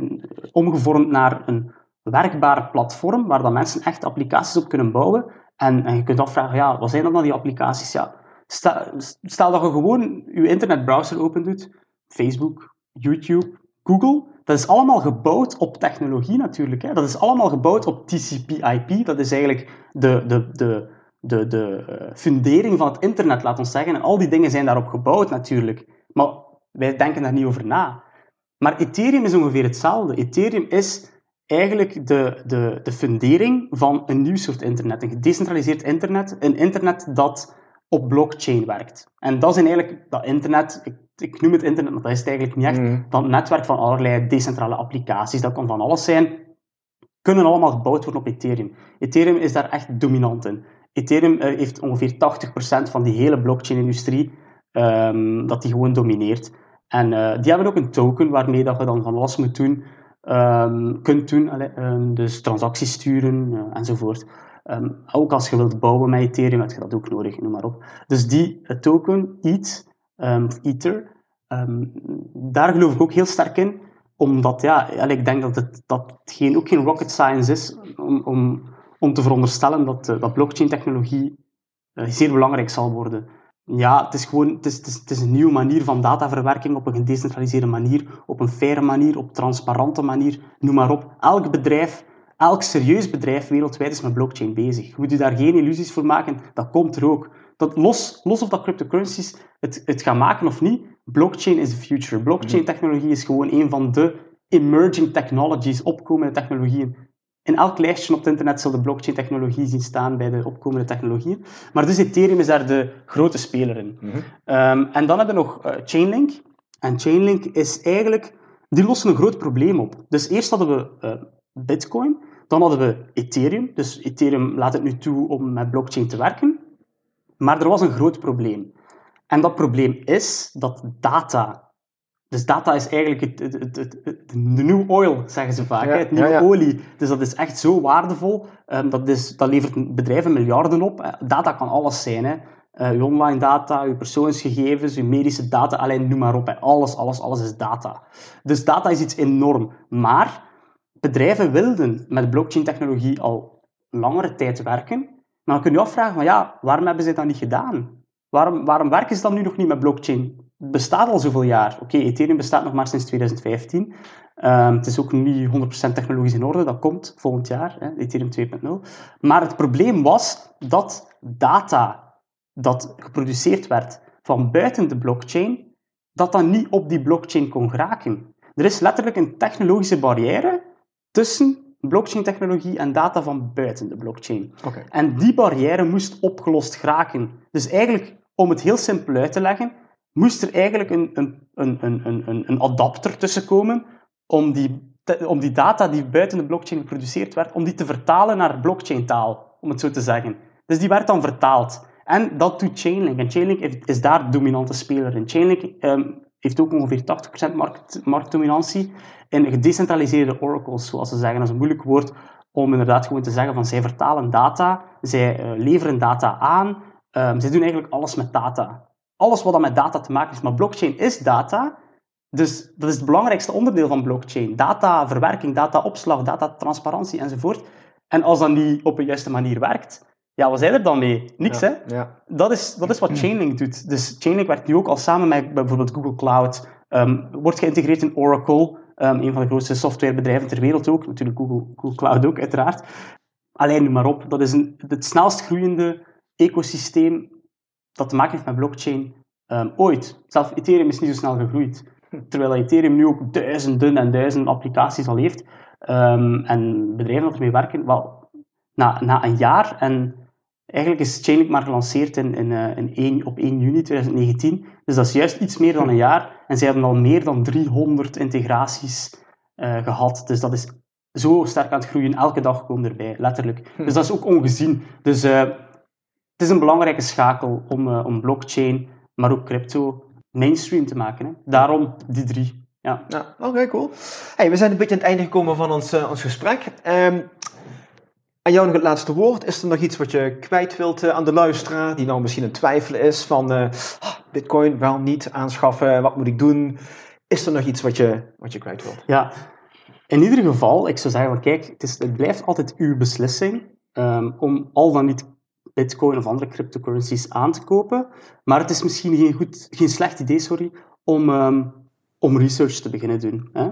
omgevormd naar een werkbare platform waar dat mensen echt applicaties op kunnen bouwen. En, en je kunt afvragen, ja, wat zijn dan, dan die applicaties? Ja, stel, dat je gewoon je internetbrowser open doet, Facebook, YouTube, Google, dat is allemaal gebouwd op technologie natuurlijk. Hè. Dat is allemaal gebouwd op TCP/IP. Dat is eigenlijk de, de, de, de, de eh, fundering van het internet, laat ons zeggen. En al die dingen zijn daarop gebouwd natuurlijk. Maar wij denken daar niet over na. Maar Ethereum is ongeveer hetzelfde. Ethereum is eigenlijk de, de, de fundering van een nieuw soort internet. Een gedecentraliseerd internet. Een internet dat op blockchain werkt. En dat is eigenlijk dat internet, ik, ik noem het internet, maar dat is het eigenlijk niet echt. Mm. Dat netwerk van allerlei decentrale applicaties, dat kan van alles zijn, kunnen allemaal gebouwd worden op Ethereum. Ethereum is daar echt dominant in. Ethereum uh, heeft ongeveer 80% van die hele blockchain-industrie, um, dat die gewoon domineert. En uh, die hebben ook een token waarmee dat je dan van alles moet doen um, kunt doen. um, dus transacties sturen uh, enzovoort. Um, ook als je wilt bouwen met Ethereum, heb je dat ook nodig, noem maar op. Dus die uh, token, ETH, Ether, daar geloof ik ook heel sterk in, omdat ja, ik denk dat het, dat geen, ook geen rocket science is om, om, om te veronderstellen dat, uh, dat blockchain-technologie zeer belangrijk zal worden ja, het is gewoon het is, het, is, het is een nieuwe manier van dataverwerking op een gedecentraliseerde manier, op een faire manier, op transparante manier, noem maar op. Elk bedrijf, elk serieus bedrijf wereldwijd is met blockchain bezig. Je moet je daar geen illusies voor maken, dat komt er ook. Dat, los, los of dat cryptocurrencies het, het gaan maken of niet, blockchain is the future. Blockchain-technologie is gewoon een van de emerging technologies, opkomende technologieën in elk lijstje op het internet zal de blockchain-technologie zien staan bij de opkomende technologieën. Maar dus Ethereum is daar de grote speler in.
Mhm.
Ehm, en dan hebben we nog eh, Chainlink. En Chainlink is eigenlijk... Die lossen een groot probleem op. Dus eerst hadden we eh, Bitcoin. Dan hadden we Ethereum. Dus Ethereum laat het nu toe om met blockchain te werken. Maar er was een groot probleem. En dat probleem is dat data... Dus data is eigenlijk het, het, het, het, het- de new oil, zeggen ze vaak.
Ja,
hè, het nieuwe
ja, ja.
olie. Dus dat is echt zo waardevol. Ehm, dat, is, dat levert bedrijven miljarden op. Eh, Data kan alles zijn. Hè. Eh, uw online data, uw persoonsgegevens, uw medische data, alleen noem maar op. Hè. Alles, alles, alles is data. Dus data is iets enorm. Maar bedrijven wilden met blockchain-technologie al langere tijd werken. Maar dan kun je je afvragen, van, ja, waarom hebben ze dat niet gedaan? Waarom, waarom werken ze dan nu nog niet met blockchain? Bestaat al zoveel jaar. Oké, Ethereum bestaat nog maar sinds 2015. Ehm, het is ook niet 100% technologisch in orde, dat komt volgend jaar, hè, Ethereum 2.0. Maar het probleem was dat data dat geproduceerd werd van buiten de blockchain, dat dat niet op die blockchain kon geraken. Er is letterlijk een technologische barrière tussen blockchain-technologie en data van buiten de blockchain.
Oké.
En die barrière moest opgelost geraken. Dus eigenlijk, om het heel simpel uit te leggen, moest er eigenlijk een, een, een, een, een- een, adapter tussen komen om die, om die data die buiten de blockchain geproduceerd werd, om die te vertalen naar blockchain-taal, om het zo te zeggen. Dus die werd dan vertaald. En dat doet Chainlink. En Chainlink is daar de dominante speler in. Chainlink ehm, heeft ook ongeveer 80% markt, marktdominantie in gedecentraliseerde oracles, zoals ze zeggen. Dat is een moeilijk woord om inderdaad gewoon te zeggen van zij vertalen data, zij eh, leveren data aan, ehm, zij doen eigenlijk alles met data. Alles wat dan met data te maken heeft. Maar blockchain is data, dus dat is het belangrijkste onderdeel van blockchain. Dataverwerking, dataopslag, datatransparantie enzovoort. En als dat niet op een juiste manier werkt, ja, wat zijn er dan mee? Niks, hè?
Ja.
Dat is, dat is wat Chainlink doet. Dus Chainlink werkt nu ook al samen met bijvoorbeeld Google Cloud. ehm, wordt geïntegreerd in Oracle, ehm, een van de grootste softwarebedrijven ter wereld ook. Natuurlijk Google, Google Cloud ook, uiteraard. Alleen noem maar op. Dat is een, het snelst groeiende ecosysteem dat te maken heeft met blockchain ehm, ooit. Zelf Ethereum is niet zo snel gegroeid. Terwijl Ethereum nu ook duizenden en duizenden applicaties al heeft. ehm, en bedrijven dat ermee werken, wel, na, na een jaar en Eigenlijk is Chainlink maar gelanceerd in, in, eh, in 1, op 1 juni 2019. Dus dat is juist iets meer dan een jaar. En ze hebben al meer dan 300 integraties eh, gehad. Dus dat is zo sterk aan het groeien. Elke dag komen erbij, letterlijk. Dus dat is ook ongezien. Dus eh, het is een belangrijke schakel om, eh, om blockchain, maar ook crypto, mainstream te maken. Hè. Daarom die drie. Ja.
Ja, oké, cool. Hey, we zijn een beetje aan het einde gekomen van ons, eh, ons gesprek. Ehm, aan jou nog het laatste woord. Is er nog iets wat je kwijt wilt eh, aan de luisteraar, die nou misschien een twijfel is van ah, bitcoin wel niet aanschaffen, wat moet ik doen? Is er nog iets wat je, wat je kwijt wilt?
Ja, in ieder geval, ik zou zeggen, kijk, het, is, het blijft altijd uw beslissing ehm, om al dan niet bitcoin of andere cryptocurrencies aan te kopen. Maar het is misschien geen, goed, geen slecht idee sorry, om, ehm, om research te beginnen doen. Hè?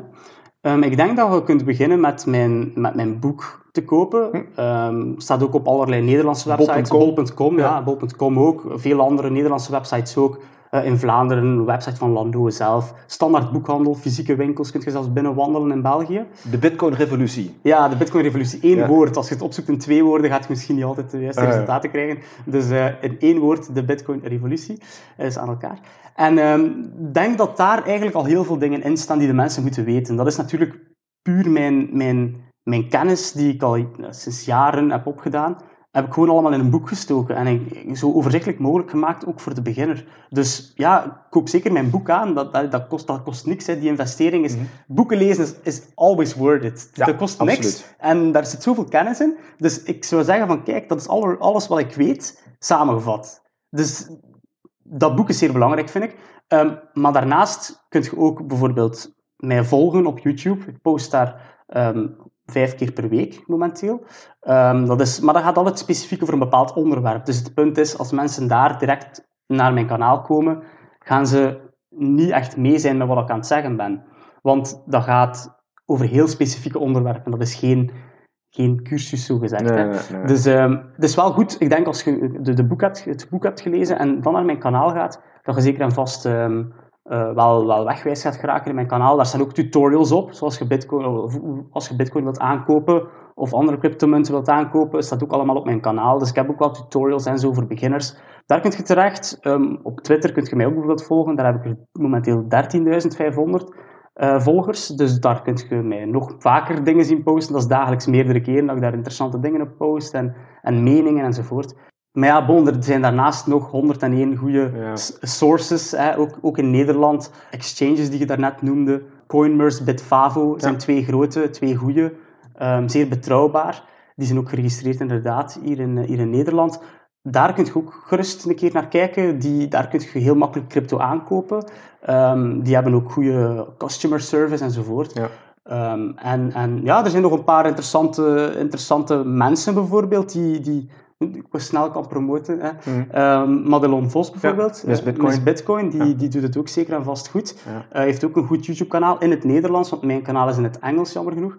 Ehm, ik denk dat je kunt beginnen met mijn, met mijn boek te kopen. Ehm staat ook op allerlei Nederlandse websites.
Bol.com.
Bol.com, ja, bol.com ook. Veel andere Nederlandse websites ook. Eh, in Vlaanderen, een website van Lando zelf. Standaard boekhandel, fysieke winkels, kun je zelfs binnen wandelen in België.
De bitcoin-revolutie.
Ja, de Bitcoin-revolutie. Eén
Ja.
woord. Als je het opzoekt in twee woorden, gaat je misschien niet altijd de juiste
Ah,
resultaten krijgen. Dus eh, in één woord, de Bitcoin-revolutie is aan elkaar. En ehm, ik denk dat daar eigenlijk al heel veel dingen in staan die de mensen moeten weten. Dat is natuurlijk puur mijn, mijn, mijn kennis die ik al eh, sinds jaren heb opgedaan. Heb ik gewoon allemaal in een boek gestoken en ik, zo overzichtelijk mogelijk gemaakt, ook voor de beginner. Dus ja, koop zeker mijn boek aan. Dat, dat, dat, kost, dat kost niks. Hè. Die investering is... Boeken lezen is, is always worth it.
Ja,
dat kost niks.
absoluut.
En daar zit zoveel kennis in. Dus ik zou zeggen van, kijk, dat is alle- alles wat ik weet, samengevat. Dus dat boek is zeer belangrijk, vind ik. Ehm, maar daarnaast kun je ook bijvoorbeeld mij volgen op YouTube. Ik post daar ehm, vijf keer per week momenteel. Ehm, dat is, maar dat gaat altijd specifiek over een bepaald onderwerp. Dus het punt is, als mensen daar direct naar mijn kanaal komen, gaan ze niet echt mee zijn met wat ik aan het zeggen ben. Want dat gaat over heel specifieke onderwerpen. Dat is geen, geen cursus, zo gezegd. hè.
nee, nee.
Dus ehm, het is wel goed, ik denk als je de, de boek hebt, het boek hebt gelezen en dan naar mijn kanaal gaat, dat je zeker en vast ehm, wel, wel wegwijs gaat geraken in mijn kanaal. Daar staan ook tutorials op, zoals je bitcoin, als je bitcoin wilt aankopen of andere cryptomunten wilt aankopen, staat ook allemaal op mijn kanaal. Dus ik heb ook wel tutorials en zo voor beginners. Daar kun je terecht. Um, op Twitter kun je mij ook bijvoorbeeld volgen. Daar heb ik momenteel 13.500 uh, volgers. Dus daar kun je mij nog vaker dingen zien posten. Dat is dagelijks meerdere keren dat ik daar interessante dingen op post en, en meningen enzovoort. Maar ja, bon, er zijn daarnaast nog 101 goede ja. sources, hè, ook, ook in Nederland. Exchanges die je daarnet noemde. Coinmerce, Bitfavo zijn twee grote, twee goede. Um, zeer betrouwbaar. Die zijn ook geregistreerd inderdaad hier in, hier in Nederland daar kun je ook gerust een keer naar kijken. Die, daar kun je heel makkelijk crypto aankopen. Um, die hebben ook goede customer service enzovoort. Ja. Um, en, en ja, er zijn nog een paar interessante, interessante mensen bijvoorbeeld die, die ik snel kan promoten. Hè. Mm. Um, Madelon Vos bijvoorbeeld,
ja, Miss Bitcoin,
Miss Bitcoin die, ja. die doet het ook zeker en vast goed. Hij uh, heeft ook een goed YouTube-kanaal in het Nederlands, want mijn kanaal is in het Engels, jammer genoeg.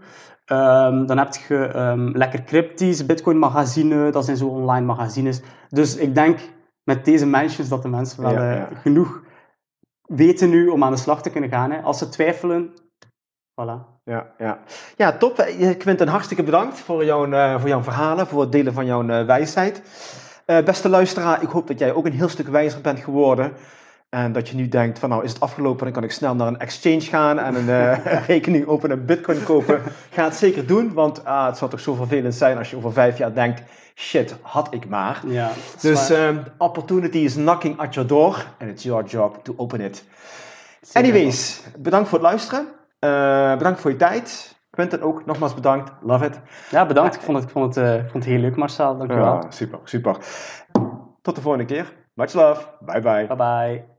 Um, dan heb je um, Lekker Cryptisch, Bitcoin Magazine, dat zijn zo online magazines. Dus ik denk met deze mentions dat de mensen wel ja, uh, genoeg weten nu om aan de slag te kunnen gaan. Hè. Als ze twijfelen, voilà.
Ja, ja. ja, top. Quinten, hartstikke bedankt voor jouw, uh, voor jouw verhalen, voor het delen van jouw uh, wijsheid. Uh, beste luisteraar, ik hoop dat jij ook een heel stuk wijzer bent geworden. En dat je nu denkt van nou is het afgelopen, dan kan ik snel naar een exchange gaan en een rekening openen en bitcoin kopen. Ga het zeker doen, want ah, het zou toch zo vervelend zijn als je over vijf jaar denkt, shit, had ik maar.
Ja,
dus um, opportunity is knocking at your door and it's your job to open it. Anyways, bedankt voor het luisteren. Uh, bedankt voor je tijd. Quentin ook, nogmaals bedankt. Love it.
Ja, bedankt. Ik vond het, ik vond het, uh, vond het heel leuk Marcel, dankjewel.
Ja, super, super. Tot de volgende keer. Much love. Bye bye.
Bye bye.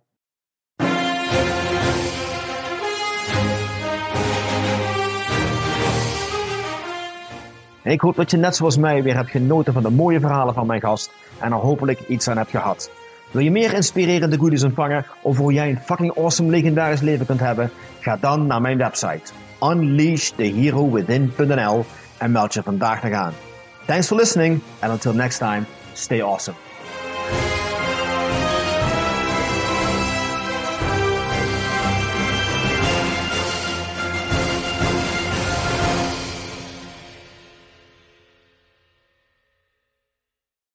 ik hoop dat je net zoals mij weer hebt genoten van de mooie verhalen van mijn gast en er hopelijk iets aan hebt gehad. Wil je meer inspirerende goodies ontvangen of hoe jij een fucking awesome legendarisch leven kunt hebben? Ga dan naar mijn website unleashtheherowithin.nl en meld je vandaag nog aan. Thanks for listening and until next time, stay awesome.